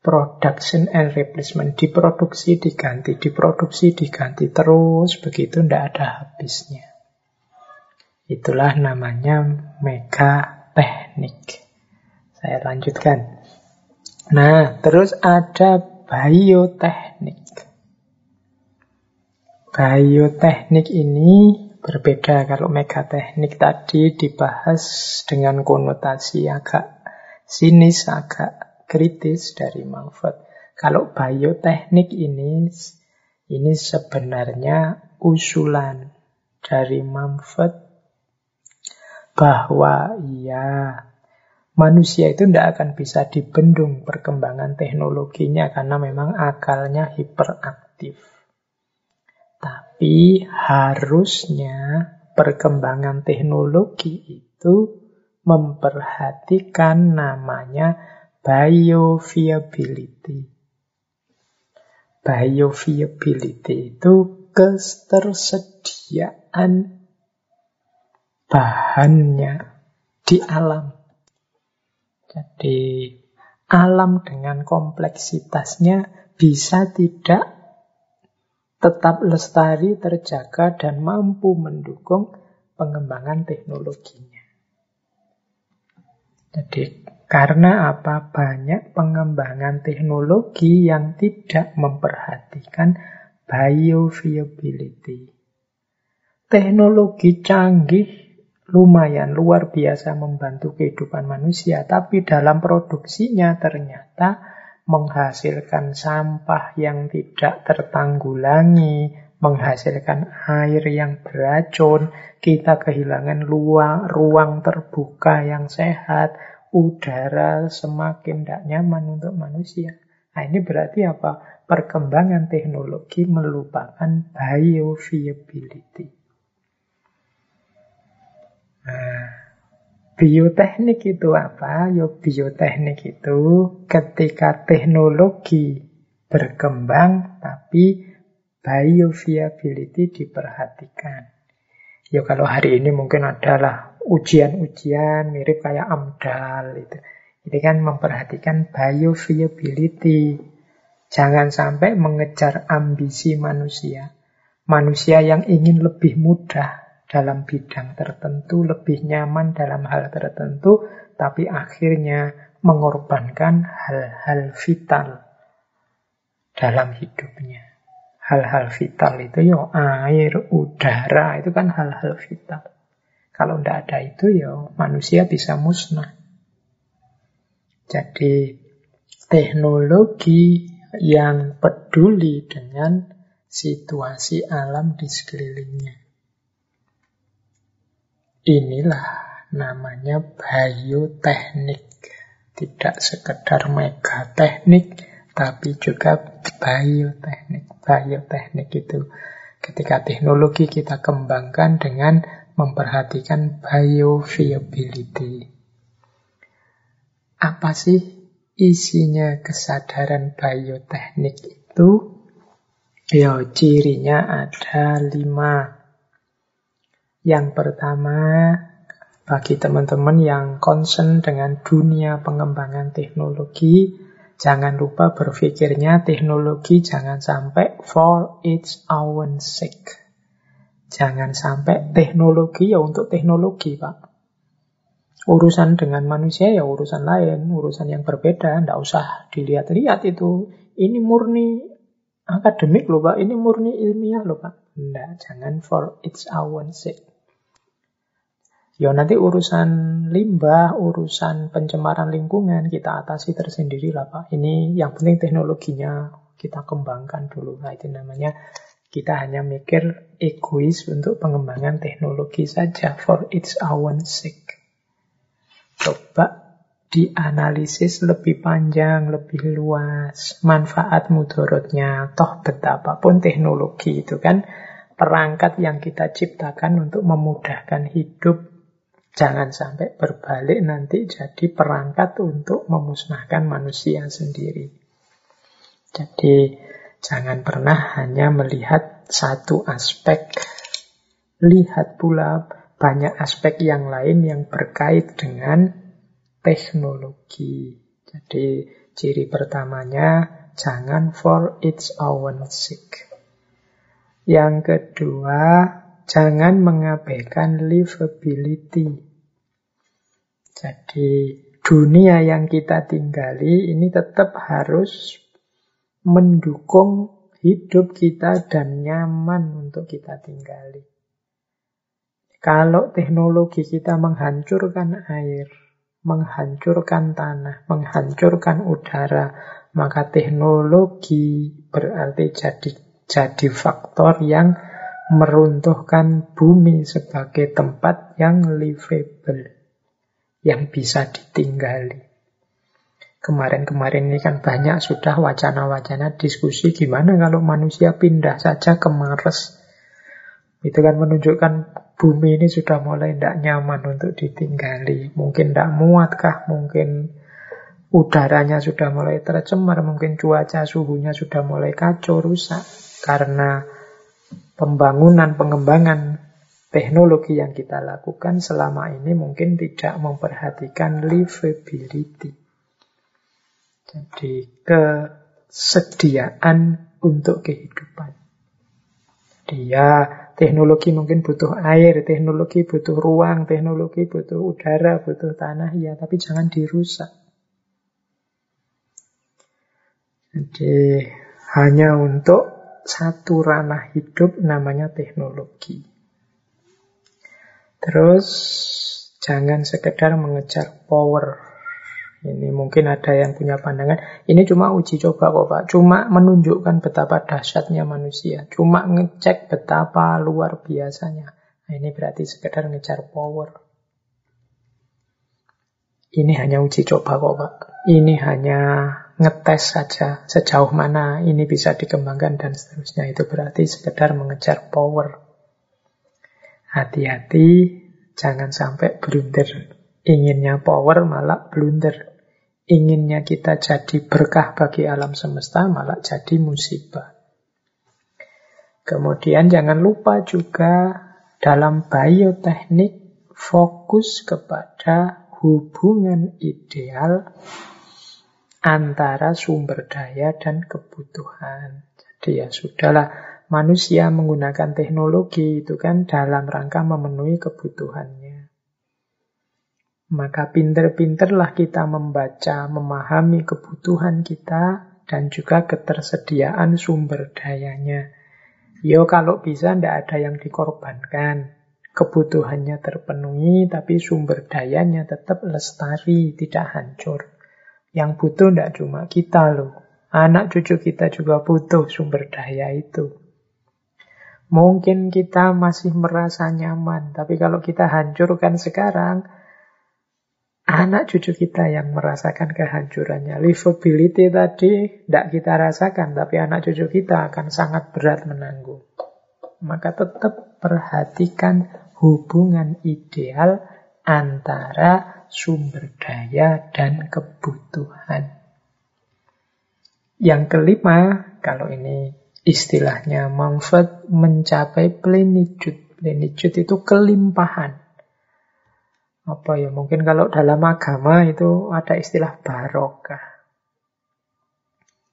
Production and replacement diproduksi diganti, diproduksi diganti terus begitu tidak ada habisnya. Itulah namanya mega teknik. Saya lanjutkan. Nah, terus ada bioteknik. Bioteknik ini berbeda kalau mega teknik tadi dibahas dengan konotasi agak sinis, agak kritis dari Mumford. Kalau bioteknik ini ini sebenarnya usulan dari Mumford bahwa ya manusia itu tidak akan bisa dibendung perkembangan teknologinya karena memang akalnya hiperaktif. Tapi harusnya perkembangan teknologi itu memperhatikan namanya bioviability. Bioviability itu ketersediaan bahannya di alam. Jadi alam dengan kompleksitasnya bisa tidak tetap lestari, terjaga, dan mampu mendukung pengembangan teknologinya. Jadi karena apa? Banyak pengembangan teknologi yang tidak memperhatikan bioviability. Teknologi canggih lumayan luar biasa membantu kehidupan manusia, tapi dalam produksinya ternyata menghasilkan sampah yang tidak tertanggulangi, menghasilkan air yang beracun, kita kehilangan luang, ruang terbuka yang sehat, udara semakin tidak nyaman untuk manusia. Nah ini berarti apa? Perkembangan teknologi melupakan bioviability. Nah, bioteknik itu apa? Yo bioteknik itu ketika teknologi berkembang tapi bioviability diperhatikan. Yo kalau hari ini mungkin adalah ujian-ujian mirip kayak AMDAL itu. Ini kan memperhatikan bioviability. Jangan sampai mengejar ambisi manusia. Manusia yang ingin lebih mudah, dalam bidang tertentu, lebih nyaman dalam hal tertentu, tapi akhirnya mengorbankan hal-hal vital dalam hidupnya. Hal-hal vital itu ya air, udara, itu kan hal-hal vital. Kalau tidak ada itu ya manusia bisa musnah. Jadi teknologi yang peduli dengan situasi alam di sekelilingnya. Inilah namanya bioteknik. Tidak sekedar megateknik, tapi juga bioteknik. Bioteknik itu ketika teknologi kita kembangkan dengan memperhatikan bioviability. Apa sih isinya kesadaran bioteknik itu? Ya, cirinya ada lima. Yang pertama, bagi teman-teman yang concern dengan dunia pengembangan teknologi, jangan lupa berpikirnya teknologi jangan sampai for its own sake. Jangan sampai teknologi ya untuk teknologi, Pak. Urusan dengan manusia ya urusan lain, urusan yang berbeda, tidak usah dilihat-lihat itu. Ini murni akademik loh Pak, ini murni ilmiah loh Pak. Tidak, jangan for its own sake. Ya nanti urusan limbah, urusan pencemaran lingkungan kita atasi tersendiri lah Pak. Ini yang penting teknologinya kita kembangkan dulu. Nah itu namanya kita hanya mikir egois untuk pengembangan teknologi saja for its own sake. Coba dianalisis lebih panjang, lebih luas, manfaat mudorotnya, toh betapapun teknologi itu kan perangkat yang kita ciptakan untuk memudahkan hidup Jangan sampai berbalik nanti jadi perangkat untuk memusnahkan manusia sendiri. Jadi jangan pernah hanya melihat satu aspek. Lihat pula banyak aspek yang lain yang berkait dengan teknologi. Jadi ciri pertamanya jangan for its own sake. Yang kedua, Jangan mengabaikan livability. Jadi dunia yang kita tinggali ini tetap harus mendukung hidup kita dan nyaman untuk kita tinggali. Kalau teknologi kita menghancurkan air, menghancurkan tanah, menghancurkan udara, maka teknologi berarti jadi jadi faktor yang meruntuhkan bumi sebagai tempat yang livable, yang bisa ditinggali. Kemarin-kemarin ini kan banyak sudah wacana-wacana diskusi gimana kalau manusia pindah saja ke Mars. Itu kan menunjukkan bumi ini sudah mulai tidak nyaman untuk ditinggali. Mungkin tidak muatkah, mungkin udaranya sudah mulai tercemar, mungkin cuaca suhunya sudah mulai kacau, rusak. Karena pembangunan, pengembangan teknologi yang kita lakukan selama ini mungkin tidak memperhatikan livability. Jadi kesediaan untuk kehidupan. Dia teknologi mungkin butuh air, teknologi butuh ruang, teknologi butuh udara, butuh tanah, ya, tapi jangan dirusak. Jadi hanya untuk satu ranah hidup namanya teknologi. Terus jangan sekedar mengejar power. Ini mungkin ada yang punya pandangan. Ini cuma uji coba kok Pak. Cuma menunjukkan betapa dahsyatnya manusia. Cuma ngecek betapa luar biasanya. Nah, ini berarti sekedar ngejar power. Ini hanya uji coba kok Pak. Ini hanya ngetes saja sejauh mana ini bisa dikembangkan dan seterusnya. Itu berarti sekedar mengejar power. Hati-hati, jangan sampai blunder. Inginnya power malah blunder. Inginnya kita jadi berkah bagi alam semesta malah jadi musibah. Kemudian jangan lupa juga dalam bioteknik fokus kepada hubungan ideal antara sumber daya dan kebutuhan. Jadi ya sudahlah, manusia menggunakan teknologi itu kan dalam rangka memenuhi kebutuhannya. Maka pinter-pinterlah kita membaca, memahami kebutuhan kita dan juga ketersediaan sumber dayanya. Yo kalau bisa ndak ada yang dikorbankan. Kebutuhannya terpenuhi tapi sumber dayanya tetap lestari, tidak hancur. Yang butuh tidak cuma kita loh. Anak cucu kita juga butuh sumber daya itu. Mungkin kita masih merasa nyaman, tapi kalau kita hancurkan sekarang, anak cucu kita yang merasakan kehancurannya. Livability tadi tidak kita rasakan, tapi anak cucu kita akan sangat berat menanggung. Maka tetap perhatikan hubungan ideal antara sumber daya, dan kebutuhan. Yang kelima, kalau ini istilahnya Mumford mencapai plenitude. Plenitude itu kelimpahan. apa ya mungkin kalau dalam agama itu ada istilah barokah.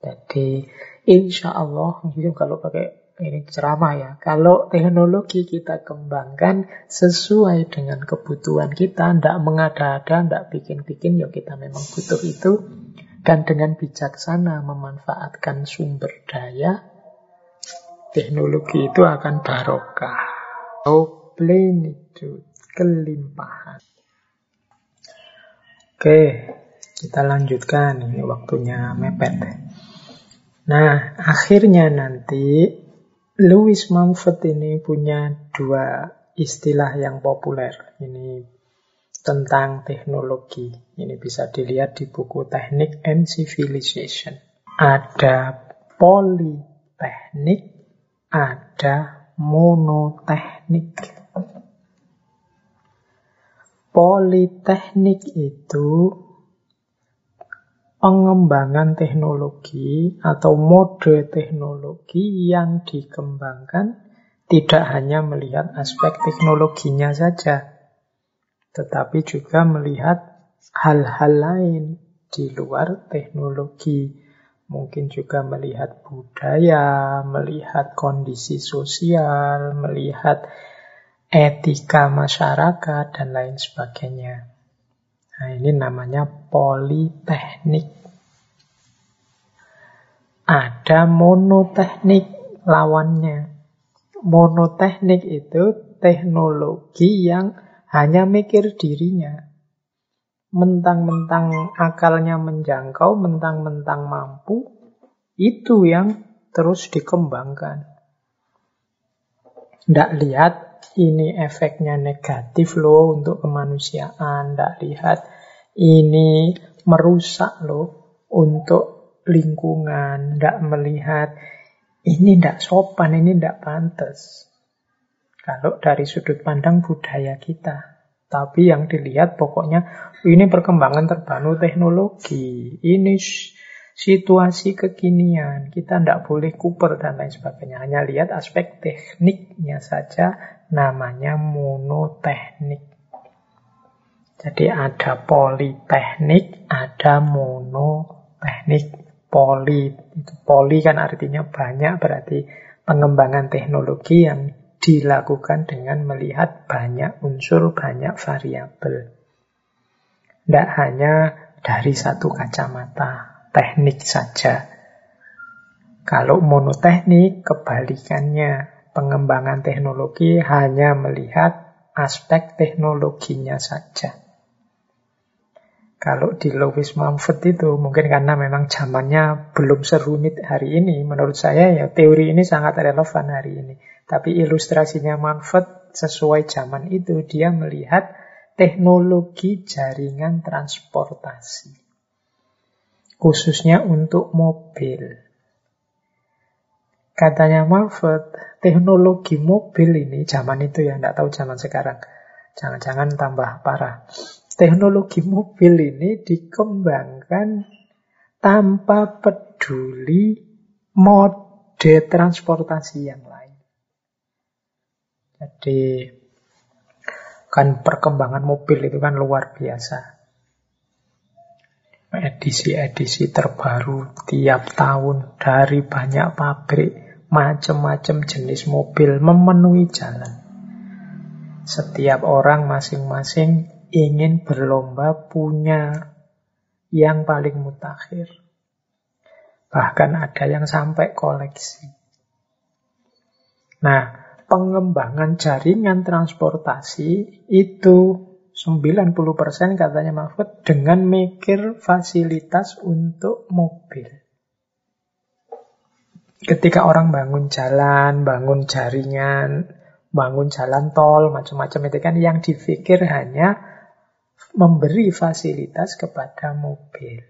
Jadi insya Allah kalau pakai ini ceramah ya. Kalau teknologi kita kembangkan sesuai dengan kebutuhan kita, tidak mengada-ada, tidak bikin-bikin, ya kita memang butuh itu. Dan dengan bijaksana memanfaatkan sumber daya, teknologi itu akan barokah. Oh, plenitude, kelimpahan. Oke, kita lanjutkan. Ini waktunya mepet. Nah, akhirnya nanti Louis Mumford ini punya dua istilah yang populer. Ini tentang teknologi. Ini bisa dilihat di buku Teknik and Civilization. Ada politeknik, ada monoteknik. Politeknik itu pengembangan teknologi atau mode teknologi yang dikembangkan tidak hanya melihat aspek teknologinya saja, tetapi juga melihat hal-hal lain di luar teknologi. Mungkin juga melihat budaya, melihat kondisi sosial, melihat etika masyarakat, dan lain sebagainya. Nah, ini namanya politeknik. Ada monoteknik lawannya. Monoteknik itu teknologi yang hanya mikir dirinya. Mentang-mentang akalnya menjangkau, mentang-mentang mampu, itu yang terus dikembangkan. Tidak lihat ini efeknya negatif loh untuk kemanusiaan. Tidak lihat ini merusak loh untuk lingkungan. Tidak melihat ini tidak sopan, ini tidak pantas. Kalau dari sudut pandang budaya kita. Tapi yang dilihat pokoknya ini perkembangan terbaru teknologi. Ini situasi kekinian. Kita tidak boleh kuper dan lain sebagainya. Hanya lihat aspek tekniknya saja, namanya monoteknik. Jadi ada politeknik, ada monoteknik. Poli, itu poli kan artinya banyak, berarti pengembangan teknologi yang dilakukan dengan melihat banyak unsur, banyak variabel. Tidak hanya dari satu kacamata teknik saja. Kalau monoteknik, kebalikannya. Pengembangan teknologi hanya melihat aspek teknologinya saja. Kalau di Lewis Mumford itu mungkin karena memang zamannya belum serumit hari ini, menurut saya ya teori ini sangat relevan hari ini. Tapi ilustrasinya Mumford sesuai zaman itu dia melihat teknologi jaringan transportasi khususnya untuk mobil. Katanya Marford, teknologi mobil ini zaman itu ya, tidak tahu zaman sekarang. Jangan-jangan tambah parah. Teknologi mobil ini dikembangkan tanpa peduli mode transportasi yang lain. Jadi kan perkembangan mobil itu kan luar biasa edisi-edisi terbaru tiap tahun dari banyak pabrik, macam-macam jenis mobil memenuhi jalan. Setiap orang masing-masing ingin berlomba punya yang paling mutakhir. Bahkan ada yang sampai koleksi. Nah, pengembangan jaringan transportasi itu 90% katanya Mahfud dengan mikir fasilitas untuk mobil. Ketika orang bangun jalan, bangun jaringan, bangun jalan tol, macam-macam itu kan yang dipikir hanya memberi fasilitas kepada mobil.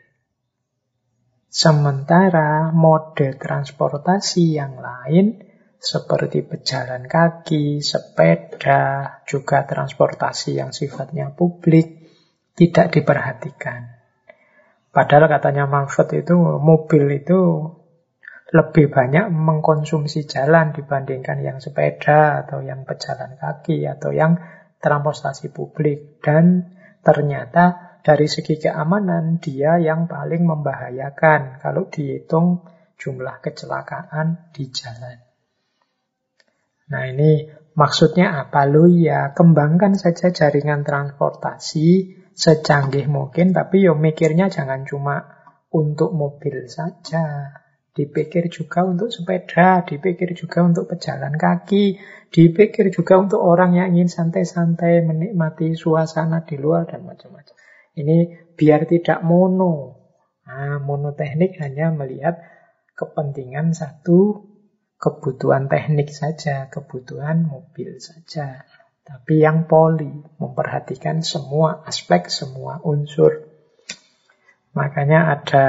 Sementara mode transportasi yang lain seperti pejalan kaki, sepeda, juga transportasi yang sifatnya publik, tidak diperhatikan. Padahal katanya Manfred itu mobil itu lebih banyak mengkonsumsi jalan dibandingkan yang sepeda atau yang pejalan kaki atau yang transportasi publik. Dan ternyata dari segi keamanan dia yang paling membahayakan kalau dihitung jumlah kecelakaan di jalan. Nah ini maksudnya apa? Lu ya kembangkan saja jaringan transportasi secanggih mungkin, tapi yo mikirnya jangan cuma untuk mobil saja. Dipikir juga untuk sepeda, dipikir juga untuk pejalan kaki, dipikir juga untuk orang yang ingin santai-santai menikmati suasana di luar dan macam-macam. Ini biar tidak mono. Nah, monoteknik hanya melihat kepentingan satu, kebutuhan teknik saja, kebutuhan mobil saja. Tapi yang poli, memperhatikan semua aspek, semua unsur. Makanya ada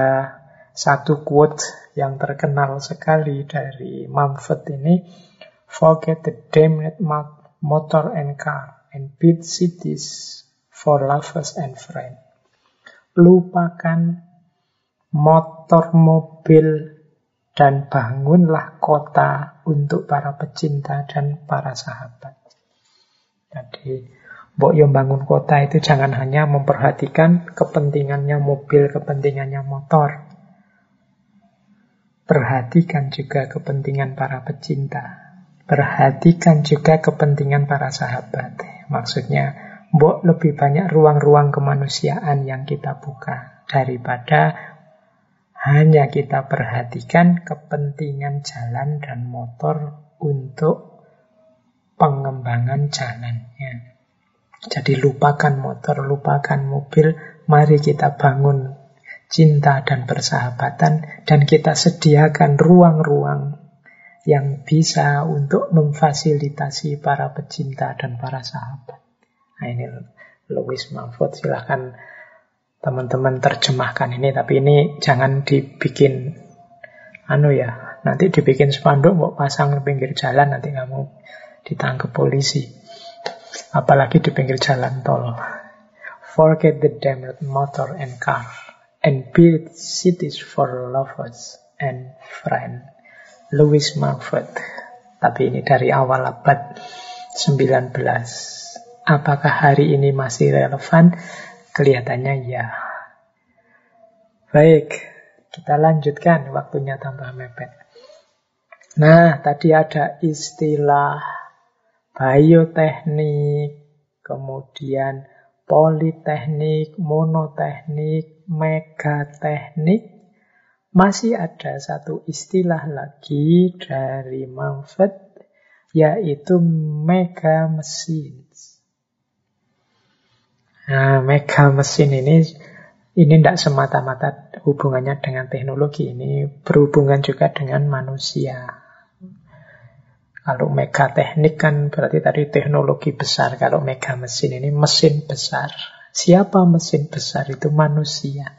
satu quote yang terkenal sekali dari Mumford ini, Forget the damned motor and car and build cities for lovers and friends. Lupakan motor, mobil, dan bangunlah kota untuk para pecinta dan para sahabat. Jadi, Mbok yang bangun kota itu jangan hanya memperhatikan kepentingannya mobil, kepentingannya motor. Perhatikan juga kepentingan para pecinta. Perhatikan juga kepentingan para sahabat. Maksudnya, Mbok lebih banyak ruang-ruang kemanusiaan yang kita buka daripada hanya kita perhatikan kepentingan jalan dan motor untuk pengembangan jalannya. Jadi lupakan motor, lupakan mobil, mari kita bangun cinta dan persahabatan dan kita sediakan ruang-ruang yang bisa untuk memfasilitasi para pecinta dan para sahabat. Nah ini Louis Mahfud silahkan teman-teman terjemahkan ini tapi ini jangan dibikin anu ya nanti dibikin spanduk mau pasang pinggir jalan nanti kamu ditangkap polisi apalagi di pinggir jalan tol. Forget the damned motor and car and build cities for lovers and friends. Louis Mumford. Tapi ini dari awal abad 19. Apakah hari ini masih relevan? Kelihatannya ya. Baik, kita lanjutkan waktunya tambah mepet. Nah, tadi ada istilah bioteknik, kemudian politeknik, monoteknik, megateknik, masih ada satu istilah lagi dari Mumford, yaitu mega mesin. Nah, mega mesin ini ini tidak semata-mata hubungannya dengan teknologi, ini berhubungan juga dengan manusia. Kalau mega teknik kan berarti tadi teknologi besar. Kalau mega mesin ini mesin besar. Siapa mesin besar? Itu manusia.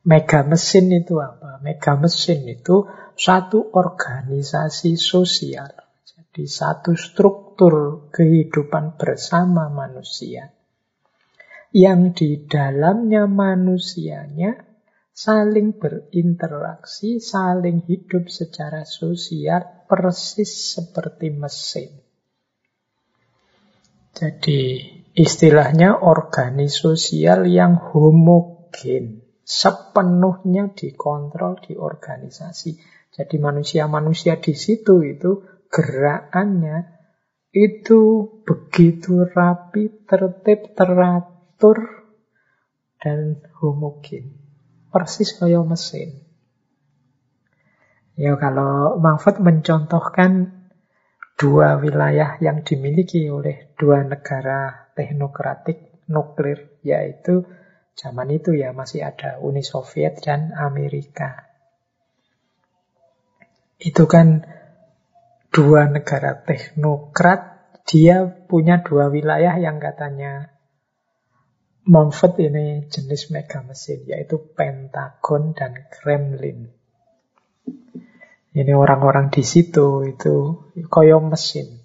Mega mesin itu apa? Mega mesin itu satu organisasi sosial. Jadi satu struktur kehidupan bersama manusia. Yang di dalamnya manusianya saling berinteraksi, saling hidup secara sosial, persis seperti mesin. Jadi istilahnya organisasi yang homogen, sepenuhnya dikontrol di organisasi. Jadi manusia-manusia di situ itu gerakannya itu begitu rapi, tertib, teratur, dan homogen. Persis kayak mesin. Ya kalau Mahfud mencontohkan dua wilayah yang dimiliki oleh dua negara teknokratik nuklir, yaitu zaman itu ya masih ada Uni Soviet dan Amerika. Itu kan dua negara teknokrat, dia punya dua wilayah yang katanya Mumford ini jenis mega mesin, yaitu Pentagon dan Kremlin. Ini orang-orang di situ itu koyo mesin.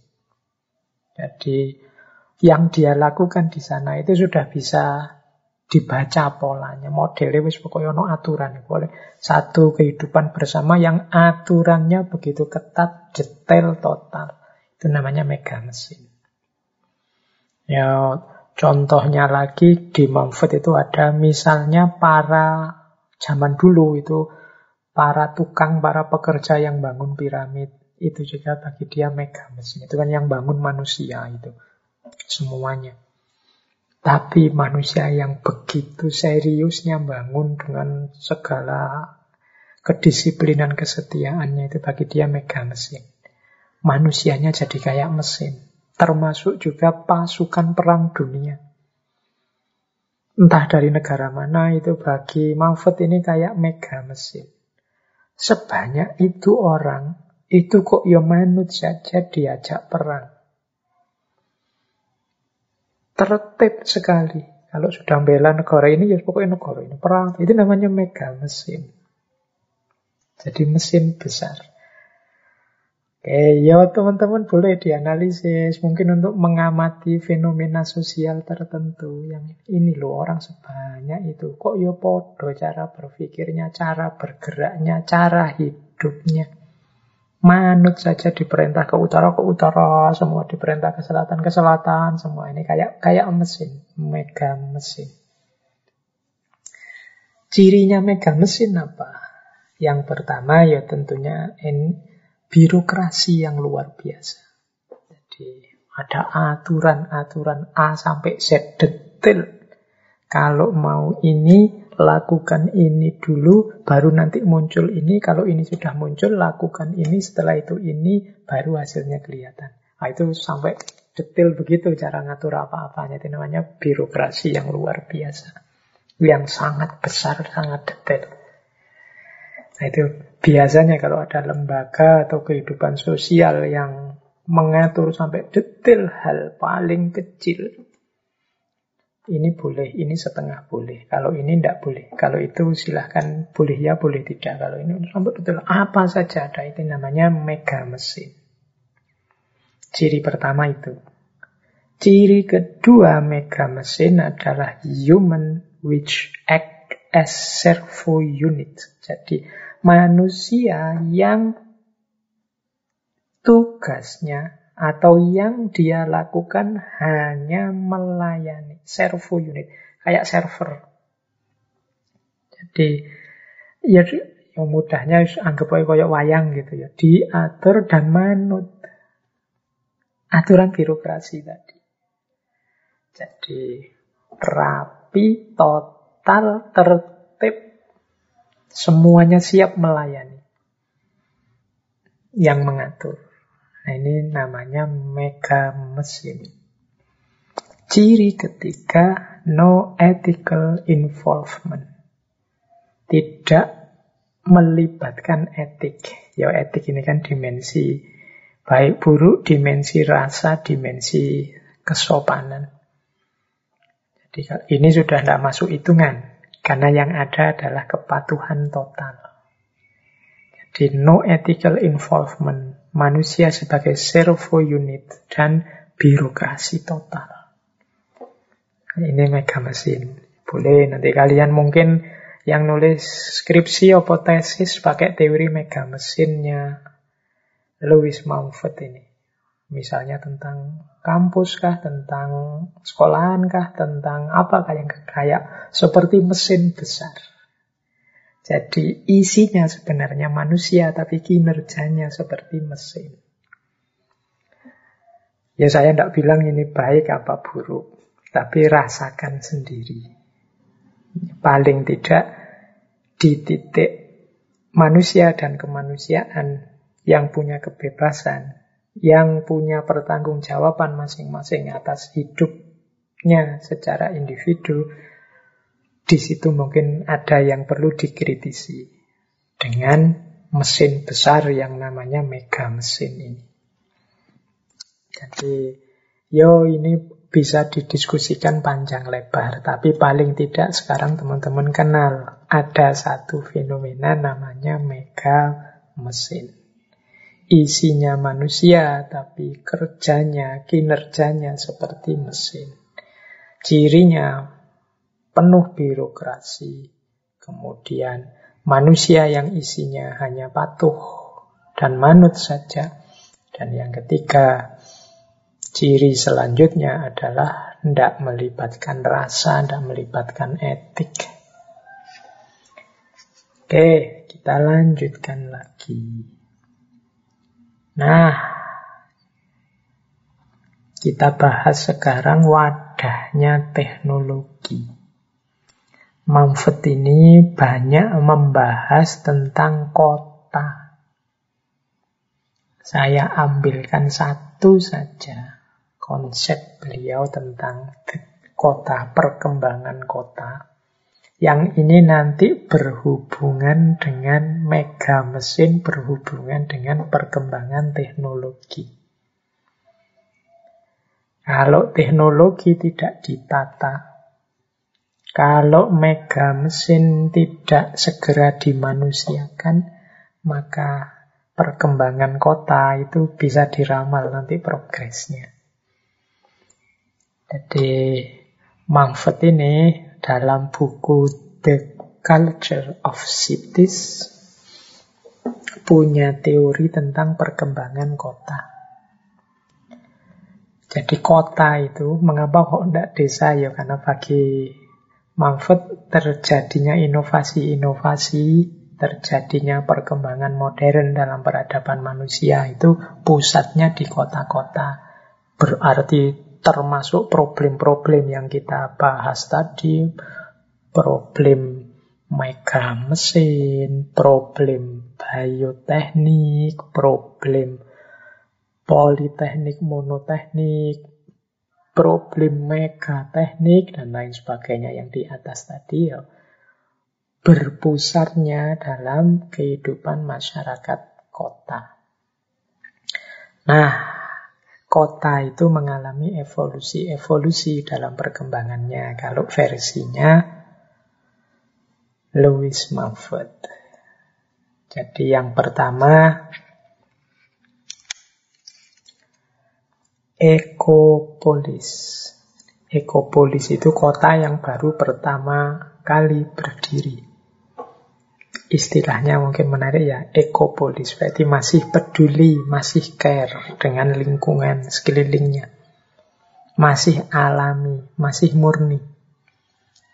Jadi yang dia lakukan di sana itu sudah bisa dibaca polanya. Modelnya wis pokoknya no aturan. Boleh satu kehidupan bersama yang aturannya begitu ketat, detail, total. Itu namanya mega mesin. Ya Contohnya lagi di Mumford itu ada misalnya para zaman dulu itu para tukang, para pekerja yang bangun piramid. Itu juga bagi dia mega mesin. Itu kan yang bangun manusia itu. Semuanya. Tapi manusia yang begitu seriusnya bangun dengan segala kedisiplinan kesetiaannya itu bagi dia mega mesin. Manusianya jadi kayak mesin. Termasuk juga pasukan perang dunia. Entah dari negara mana itu bagi Mahfud ini kayak mega mesin. Sebanyak itu orang, itu kok ya manut saja diajak perang. Tertib sekali. Kalau sudah bela negara ini, ya pokoknya negara ini perang. Itu namanya mega mesin. Jadi mesin besar. Oke, ya teman-teman boleh dianalisis mungkin untuk mengamati fenomena sosial tertentu yang ini loh orang sebanyak itu kok ya podo cara berpikirnya, cara bergeraknya, cara hidupnya. Manut saja diperintah ke utara ke utara, semua diperintah ke selatan ke selatan, semua ini kayak kayak mesin, mega mesin. Cirinya mega mesin apa? Yang pertama ya tentunya ini birokrasi yang luar biasa. Jadi ada aturan-aturan A sampai Z detail. Kalau mau ini, lakukan ini dulu, baru nanti muncul ini. Kalau ini sudah muncul, lakukan ini. Setelah itu ini, baru hasilnya kelihatan. Nah, itu sampai detail begitu cara ngatur apa-apanya. Itu namanya birokrasi yang luar biasa. Yang sangat besar, sangat detail. Nah itu biasanya kalau ada lembaga atau kehidupan sosial yang mengatur sampai detail hal paling kecil. Ini boleh, ini setengah boleh. Kalau ini tidak boleh. Kalau itu silahkan boleh ya, boleh tidak. Kalau ini sampai detail apa saja ada. Itu namanya mega mesin. Ciri pertama itu. Ciri kedua mega mesin adalah human which act as servo unit. Jadi manusia yang tugasnya atau yang dia lakukan hanya melayani servo unit kayak server. Jadi ya yang mudahnya anggap aja kayak wayang gitu ya, diatur dan manut aturan birokrasi tadi. Jadi rapi, total, tertib, Semuanya siap melayani. Yang mengatur. Nah, ini namanya mega mesin. Ciri ketiga, no ethical involvement. Tidak melibatkan etik. Ya etik ini kan dimensi baik buruk, dimensi rasa, dimensi kesopanan. Jadi ini sudah tidak masuk hitungan. Karena yang ada adalah kepatuhan total. Jadi no ethical involvement. Manusia sebagai servo unit dan birokrasi total. Ini mega mesin. Boleh nanti kalian mungkin yang nulis skripsi atau tesis pakai teori mega mesinnya Louis Mumford ini. Misalnya tentang kampus kah, tentang sekolahan kah, tentang apa yang kayak seperti mesin besar. Jadi isinya sebenarnya manusia tapi kinerjanya seperti mesin. Ya saya tidak bilang ini baik apa buruk, tapi rasakan sendiri. Paling tidak di titik manusia dan kemanusiaan yang punya kebebasan yang punya pertanggungjawaban masing-masing atas hidupnya secara individu, di situ mungkin ada yang perlu dikritisi dengan mesin besar yang namanya mega mesin ini. Jadi, yo ini bisa didiskusikan panjang lebar, tapi paling tidak sekarang teman-teman kenal ada satu fenomena namanya mega mesin isinya manusia, tapi kerjanya, kinerjanya seperti mesin. Cirinya penuh birokrasi, kemudian manusia yang isinya hanya patuh dan manut saja. Dan yang ketiga, Ciri selanjutnya adalah tidak melibatkan rasa, tidak melibatkan etik. Oke, kita lanjutkan lagi. Nah, kita bahas sekarang wadahnya teknologi. Manfaat ini banyak membahas tentang kota. Saya ambilkan satu saja konsep beliau tentang kota, perkembangan kota. Yang ini nanti berhubungan dengan mega mesin, berhubungan dengan perkembangan teknologi. Kalau teknologi tidak ditata, kalau mega mesin tidak segera dimanusiakan, maka perkembangan kota itu bisa diramal nanti progresnya. Jadi Manfred ini dalam buku The Culture of Cities punya teori tentang perkembangan kota. Jadi kota itu mengapa kok tidak desa ya karena bagi Manfred terjadinya inovasi-inovasi, terjadinya perkembangan modern dalam peradaban manusia itu pusatnya di kota-kota. Berarti termasuk problem-problem yang kita bahas tadi, problem mega mesin, problem bioteknik, problem politeknik monoteknik, problem mega teknik, dan lain sebagainya yang di atas tadi ya berpusatnya dalam kehidupan masyarakat kota. Nah, kota itu mengalami evolusi-evolusi dalam perkembangannya. Kalau versinya Louis Mumford. Jadi yang pertama ekopolis. Ekopolis itu kota yang baru pertama kali berdiri istilahnya mungkin menarik ya, ekopolis. Berarti masih peduli, masih care dengan lingkungan sekelilingnya. Masih alami, masih murni.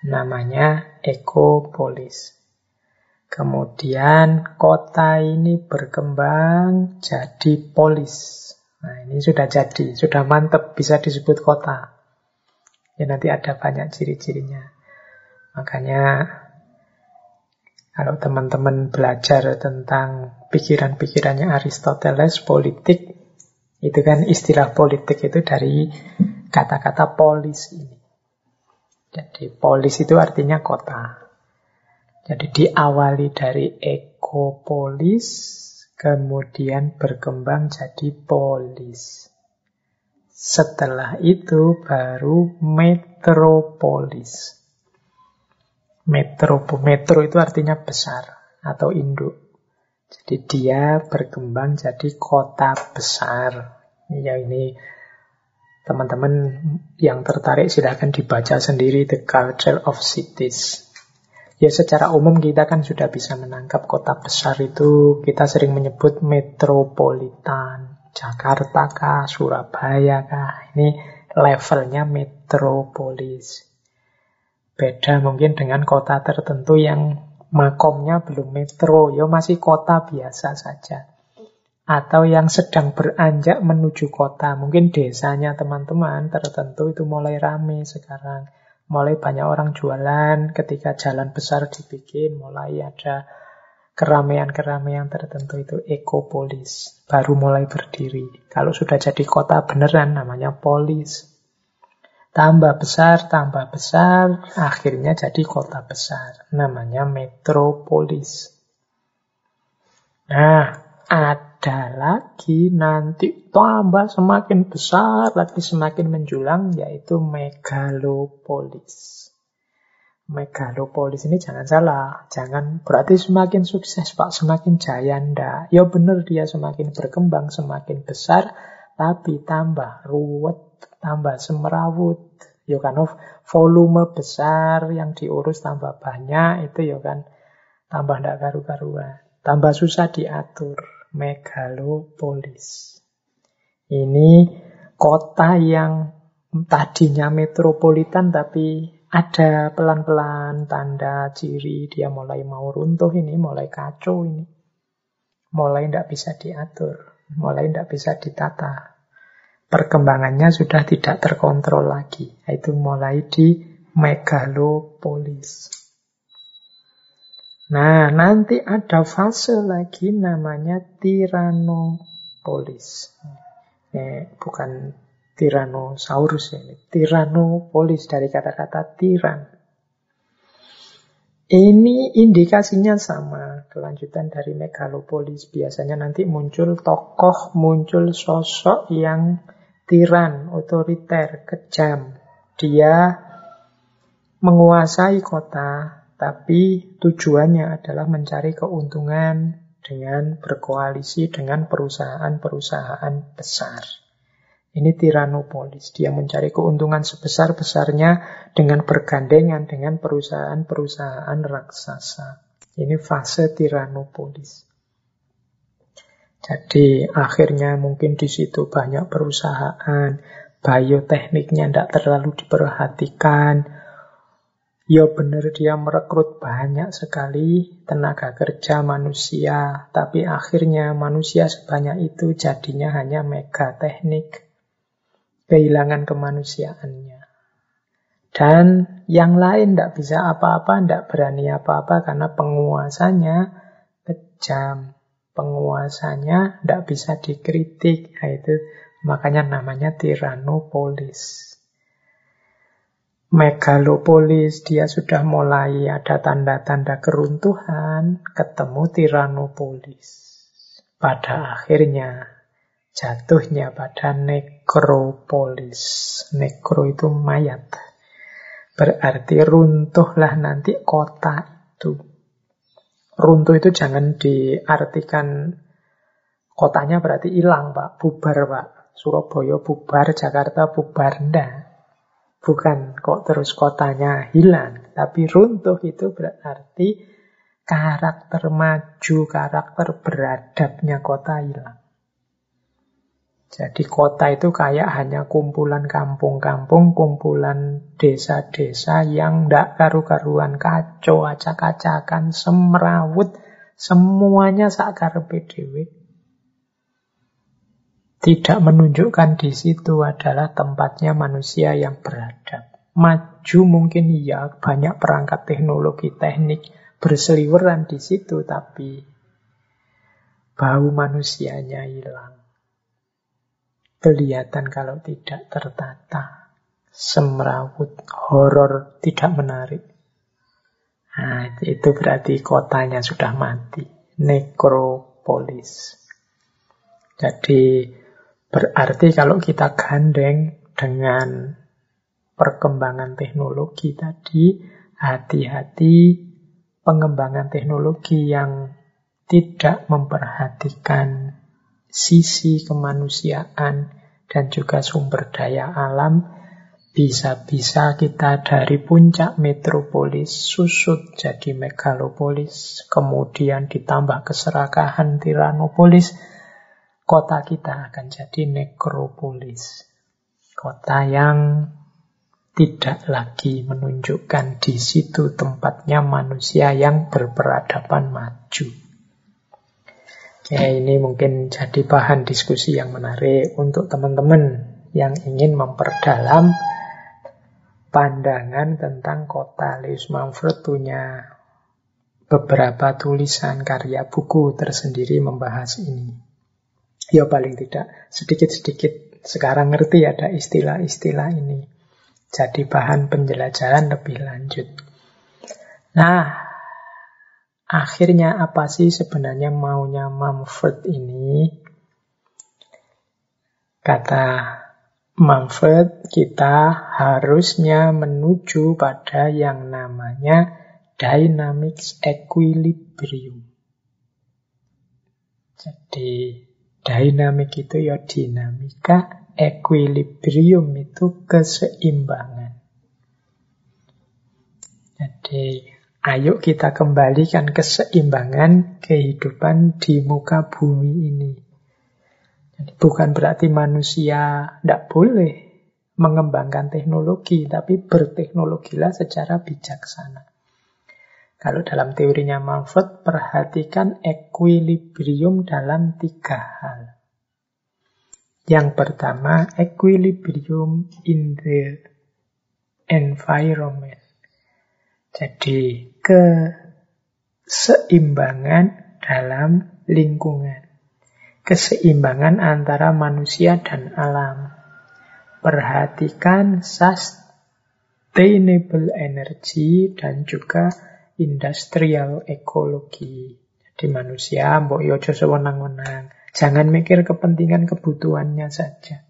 Namanya ekopolis. Kemudian kota ini berkembang jadi polis. Nah ini sudah jadi, sudah mantep bisa disebut kota. Ya nanti ada banyak ciri-cirinya. Makanya kalau teman-teman belajar tentang pikiran-pikirannya Aristoteles, politik, itu kan istilah politik itu dari kata-kata polis ini. Jadi polis itu artinya kota. Jadi diawali dari ekopolis, kemudian berkembang jadi polis. Setelah itu baru metropolis. Metro, metro itu artinya besar atau induk. Jadi dia berkembang jadi kota besar. Ya ini teman-teman yang tertarik silahkan dibaca sendiri The Culture of Cities. Ya secara umum kita kan sudah bisa menangkap kota besar itu kita sering menyebut metropolitan. Jakarta kah, Surabaya kah. Ini levelnya metropolis. Beda mungkin dengan kota tertentu yang makomnya belum metro, ya masih kota biasa saja. Atau yang sedang beranjak menuju kota, mungkin desanya teman-teman tertentu itu mulai rame sekarang. Mulai banyak orang jualan ketika jalan besar dibikin, mulai ada keramaian-keramaian tertentu itu ekopolis, baru mulai berdiri. Kalau sudah jadi kota beneran namanya polis. Tambah besar, tambah besar, akhirnya jadi kota besar. Namanya metropolis. Nah, ada lagi nanti tambah semakin besar, lagi semakin menjulang, yaitu megalopolis. Megalopolis ini jangan salah, jangan berarti semakin sukses Pak, semakin jaya ndak. Ya benar dia semakin berkembang, semakin besar, tapi tambah ruwet tambah semerawut. Ya kan, volume besar yang diurus tambah banyak, itu ya kan tambah ndak karu-karuan. Tambah susah diatur. Megalopolis. Ini kota yang tadinya metropolitan tapi ada pelan-pelan tanda ciri dia mulai mau runtuh ini, mulai kacau ini. Mulai tidak bisa diatur, mulai tidak bisa ditata. Perkembangannya sudah tidak terkontrol lagi. Itu mulai di megalopolis. Nah, nanti ada fase lagi namanya tiranopolis. Eh, bukan Tyrannosaurus ini. Tyrannopolis dari kata-kata tiran. Ini indikasinya sama, kelanjutan dari megalopolis. Biasanya nanti muncul tokoh, muncul sosok yang tiran, otoriter, kejam. Dia menguasai kota, tapi tujuannya adalah mencari keuntungan dengan berkoalisi dengan perusahaan-perusahaan besar. Ini tiranopolis. Dia mencari keuntungan sebesar-besarnya dengan bergandengan dengan perusahaan-perusahaan raksasa. Ini fase tiranopolis. Jadi akhirnya mungkin di situ banyak perusahaan, biotekniknya tidak terlalu diperhatikan. Ya benar dia merekrut banyak sekali tenaga kerja manusia, tapi akhirnya manusia sebanyak itu jadinya hanya megateknik kehilangan kemanusiaannya. Dan yang lain tidak bisa apa-apa, tidak berani apa-apa karena penguasanya kejam. Penguasanya tidak bisa dikritik. Nah, itu makanya namanya tiranopolis. Megalopolis, dia sudah mulai ada tanda-tanda keruntuhan, ketemu tiranopolis. Pada akhirnya jatuhnya pada nekropolis. Nekro itu mayat. Berarti runtuhlah nanti kota itu. Runtuh itu jangan diartikan kotanya berarti hilang, Pak. Bubar, Pak. Surabaya bubar, Jakarta bubar. Nggak. Bukan kok terus kotanya hilang. Tapi runtuh itu berarti karakter maju, karakter beradabnya kota hilang. Jadi kota itu kayak hanya kumpulan kampung-kampung, kumpulan desa-desa yang ndak karu-karuan, kacau, acak-acakan, semrawut, semuanya sakar PDW. Tidak menunjukkan di situ adalah tempatnya manusia yang beradab. Maju mungkin iya, banyak perangkat teknologi teknik berseliweran di situ, tapi bau manusianya hilang kelihatan kalau tidak tertata. Semrawut, horor, tidak menarik. Nah, itu berarti kotanya sudah mati. Nekropolis. Jadi berarti kalau kita gandeng dengan perkembangan teknologi tadi, hati-hati pengembangan teknologi yang tidak memperhatikan sisi kemanusiaan dan juga sumber daya alam, bisa-bisa kita dari puncak metropolis susut jadi megalopolis, kemudian ditambah keserakahan tiranopolis, kota kita akan jadi nekropolis. Kota yang tidak lagi menunjukkan di situ tempatnya manusia yang berperadaban maju. Ya, ini mungkin jadi bahan diskusi yang menarik untuk teman-teman yang ingin memperdalam pandangan tentang kota. Lewis Mumford punya beberapa tulisan karya buku tersendiri membahas ini. Ya paling tidak sedikit-sedikit sekarang ngerti ada istilah-istilah ini. Jadi bahan penjelajahan lebih lanjut. Nah, Akhirnya apa sih sebenarnya maunya Mumford ini? Kata Mumford, kita harusnya menuju pada yang namanya dynamics equilibrium. Jadi dynamic itu ya dinamika, equilibrium itu keseimbangan. Jadi Ayo kita kembalikan keseimbangan kehidupan di muka bumi ini. Bukan berarti manusia tidak boleh mengembangkan teknologi, tapi berteknologilah secara bijaksana. Kalau dalam teorinya Manfred, perhatikan equilibrium dalam tiga hal. Yang pertama, equilibrium in the environment. Jadi, keseimbangan dalam lingkungan. Keseimbangan antara manusia dan alam. Perhatikan sustainable energy dan juga industrial ekologi. Jadi manusia mbok yo aja sewenang-wenang. Jangan mikir kepentingan kebutuhannya saja.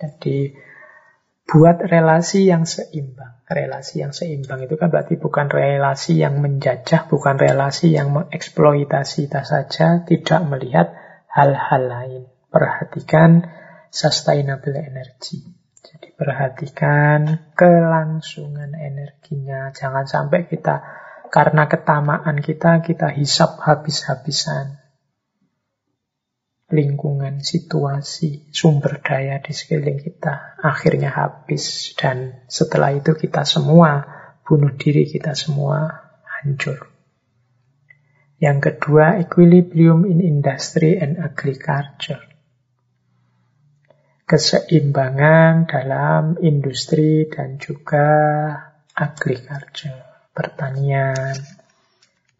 Jadi buat relasi yang seimbang. Relasi yang seimbang itu kan berarti bukan relasi yang menjajah, bukan relasi yang mengeksploitasi saja, tidak melihat hal-hal lain. Perhatikan sustainable energy. Jadi perhatikan kelangsungan energinya. Jangan sampai kita karena ketamaan kita, kita hisap habis-habisan. Lingkungan, situasi, sumber daya di sekeliling kita akhirnya habis. Dan setelah itu kita semua bunuh diri, kita semua hancur. Yang kedua, equilibrium in industry and agriculture keseimbangan dalam industri dan juga agriculture, pertanian,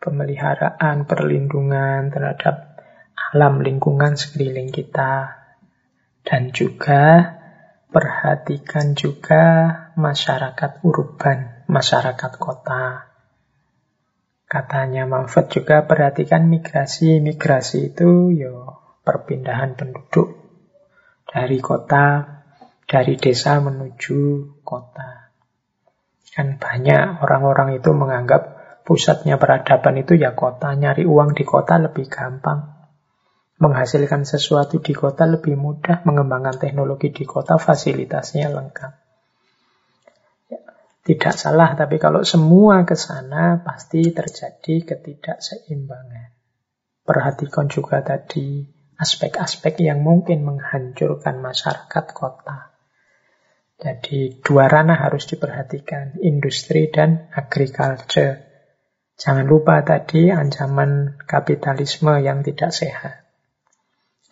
pemeliharaan, perlindungan terhadap alam lingkungan sekeliling kita, dan juga perhatikan juga masyarakat urban, masyarakat kota. Katanya Manfred juga perhatikan migrasi. Migrasi itu yo perpindahan penduduk dari kota, dari desa menuju kota. Kan banyak orang-orang itu menganggap pusatnya peradaban itu ya kota, nyari uang di kota lebih gampang. Menghasilkan sesuatu di kota lebih mudah, mengembangkan teknologi di kota fasilitasnya lengkap. Tidak salah, tapi kalau semua ke sana pasti terjadi ketidakseimbangan. Perhatikan juga tadi aspek-aspek yang mungkin menghancurkan masyarakat kota. Jadi dua ranah harus diperhatikan, industri dan agriculture. Jangan lupa tadi ancaman kapitalisme yang tidak sehat.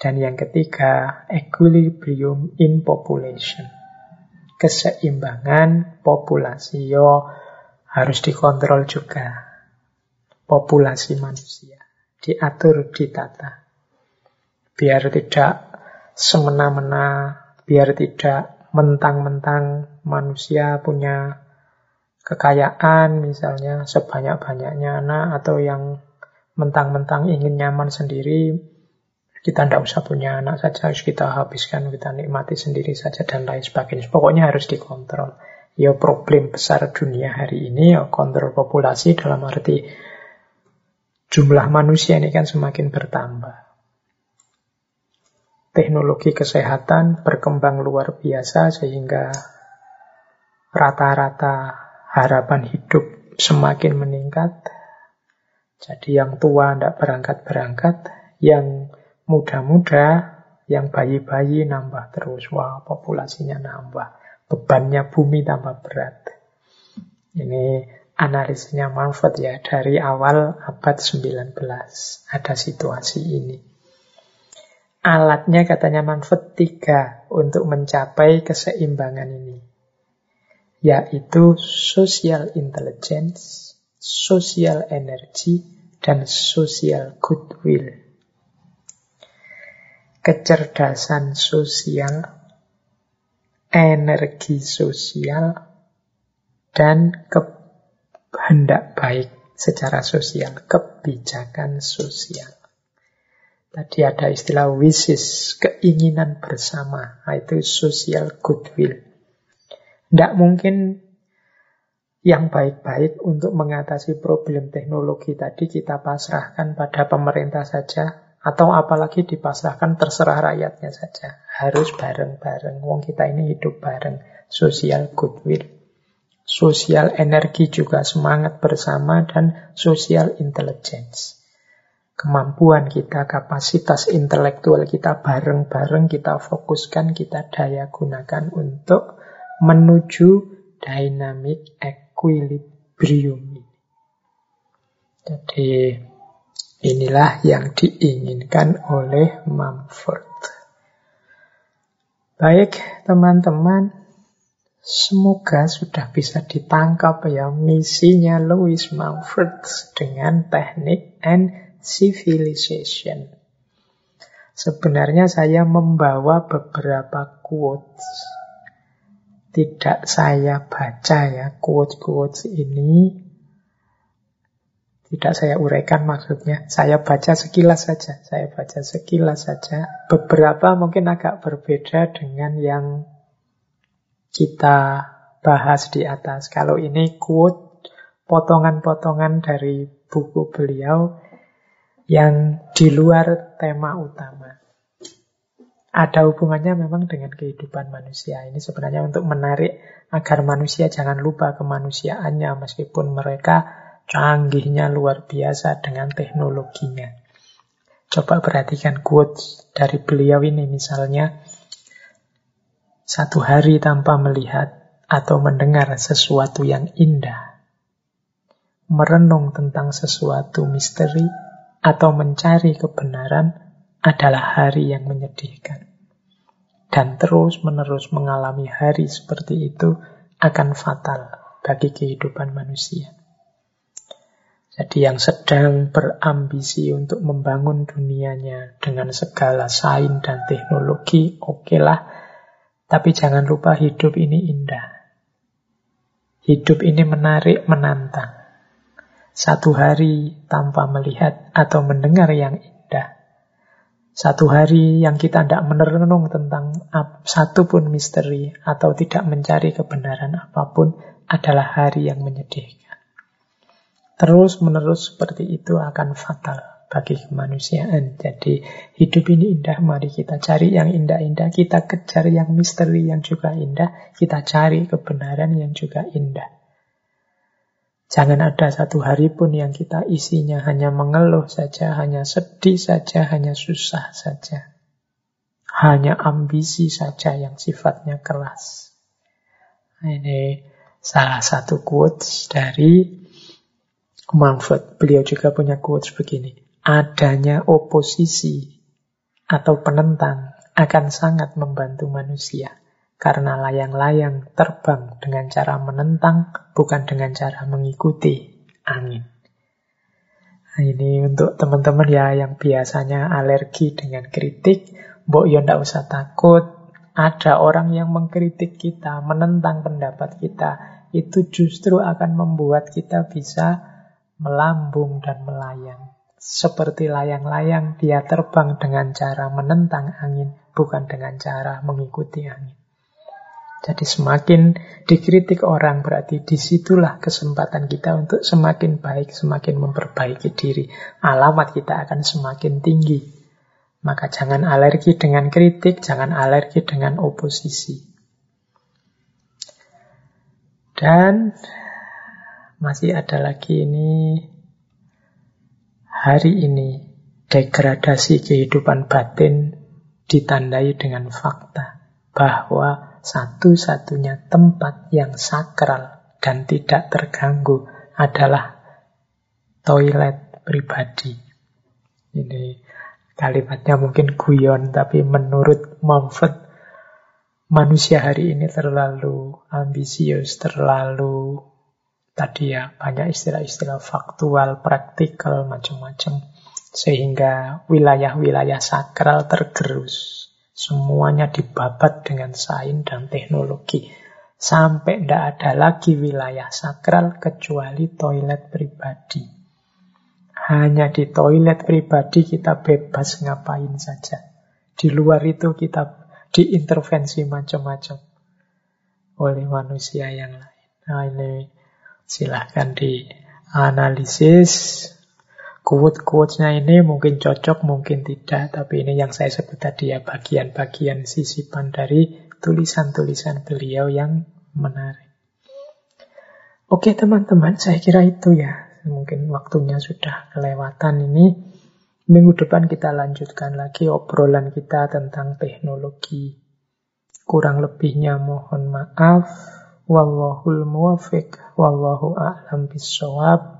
Dan yang ketiga, equilibrium in population. Keseimbangan populasi. Yo, harus dikontrol juga. Populasi manusia. Diatur, ditata biar tidak semena-mena, biar tidak mentang-mentang manusia punya kekayaan misalnya sebanyak-banyaknya anak atau yang mentang-mentang ingin nyaman sendiri kita tidak usah punya anak saja harus kita habiskan kita nikmati sendiri saja dan lain sebagainya. Pokoknya harus dikontrol. Ya problem besar dunia hari ini ya kontrol populasi dalam arti jumlah manusia ini kan semakin bertambah teknologi kesehatan berkembang luar biasa sehingga rata-rata harapan hidup semakin meningkat. Jadi yang tua tidak berangkat-berangkat, yang muda-muda, yang bayi-bayi nambah terus. Wah, populasinya nambah. Bebannya bumi tambah berat. Ini analisisnya Manfred ya, dari awal abad 19 ada situasi ini. Alatnya katanya Manfred tiga untuk mencapai keseimbangan ini. Yaitu social intelligence, social energy, dan social goodwill. Kecerdasan sosial, energi sosial, dan kehendak baik secara sosial, kebijakan sosial. Tadi ada istilah wishes, keinginan bersama. Itu social goodwill. Tidak mungkin yang baik-baik untuk mengatasi problem teknologi tadi kita pasrahkan pada pemerintah saja atau apalagi dipasrahkan terserah rakyatnya saja. Harus bareng-bareng. Wong kita ini hidup bareng. Social goodwill. Sosial energi juga semangat bersama dan social intelligence kemampuan kita, kapasitas intelektual kita bareng-bareng kita fokuskan, kita daya gunakan untuk menuju dynamic equilibrium. Jadi inilah yang diinginkan oleh Mumford. Baik, teman-teman, semoga sudah bisa ditangkap ya misinya Louis Mumford dengan teknik and civilization. Sebenarnya saya membawa beberapa quotes. Tidak saya baca ya quotes-quotes ini tidak saya uraikan maksudnya. Saya baca sekilas saja. Saya baca sekilas saja. Beberapa mungkin agak berbeda dengan yang kita bahas di atas. Kalau ini quote, potongan-potongan dari buku beliau yang di luar tema utama. Ada hubungannya memang dengan kehidupan manusia. Ini sebenarnya untuk menarik agar manusia jangan lupa kemanusiaannya meskipun mereka Canggihnya luar biasa dengan teknologinya. Coba perhatikan quotes dari beliau ini misalnya. Satu hari tanpa melihat atau mendengar sesuatu yang indah. Merenung tentang sesuatu misteri atau mencari kebenaran adalah hari yang menyedihkan. Dan terus-menerus mengalami hari seperti itu akan fatal bagi kehidupan manusia. Jadi yang sedang berambisi untuk membangun dunianya dengan segala sains dan teknologi, oke okay. Tapi jangan lupa hidup ini indah. Hidup ini menarik, menantang. Satu hari tanpa melihat atau mendengar yang indah. Satu hari yang kita tidak merenung tentang satu pun misteri atau tidak mencari kebenaran apa pun adalah hari yang menyedihkan. Terus-menerus seperti itu akan fatal bagi kemanusiaan. Jadi hidup ini indah, mari kita cari yang indah-indah, kita kejar yang misteri yang juga indah, kita cari kebenaran yang juga indah. Jangan ada satu hari pun yang kita isinya hanya mengeluh saja, hanya sedih saja, hanya susah saja. Hanya ambisi saja yang sifatnya keras. Ini salah satu quotes dari Mumford, beliau juga punya quotes begini. Adanya oposisi atau penentang akan sangat membantu manusia. Karena layang-layang terbang dengan cara menentang, bukan dengan cara mengikuti angin. Nah, ini untuk teman-teman ya yang biasanya alergi dengan kritik, mbok ya ndak usah takut. Ada orang yang mengkritik kita, menentang pendapat kita, itu justru akan membuat kita bisa melambung dan melayang. Seperti layang-layang, dia terbang dengan cara menentang angin, bukan dengan cara mengikuti angin. Jadi semakin dikritik orang berarti di situlah kesempatan kita untuk semakin baik, semakin memperbaiki diri. Alamat kita akan semakin tinggi. Maka jangan alergi dengan kritik, jangan alergi dengan oposisi. Dan masih ada lagi ini hari ini degradasi kehidupan batin ditandai dengan fakta bahwa satu-satunya tempat yang sakral dan tidak terganggu adalah toilet pribadi. Ini kalimatnya mungkin guyon, tapi menurut Mumford, manusia hari ini terlalu ambisius, terlalu tadi ya banyak istilah-istilah faktual, praktikal, macam-macam. Sehingga wilayah-wilayah sakral tergerus. Semuanya dibabat dengan sains dan teknologi. Sampai tidak ada lagi wilayah sakral kecuali toilet pribadi. Hanya di toilet pribadi kita bebas ngapain saja. Di luar itu kita diintervensi macam-macam oleh manusia yang lain. Nah ini Silahkan dianalisis. Quote-quotesnya ini mungkin cocok, mungkin tidak. Tapi ini yang saya sebut tadi ya, bagian-bagian sisipan dari tulisan-tulisan beliau yang menarik. Oke teman-teman, saya kira itu ya. Mungkin waktunya sudah kelewatan ini. Minggu depan kita lanjutkan lagi obrolan kita tentang teknologi. Kurang lebihnya mohon maaf. Wallahul muwafiq. Wallahu a'lam bisawab.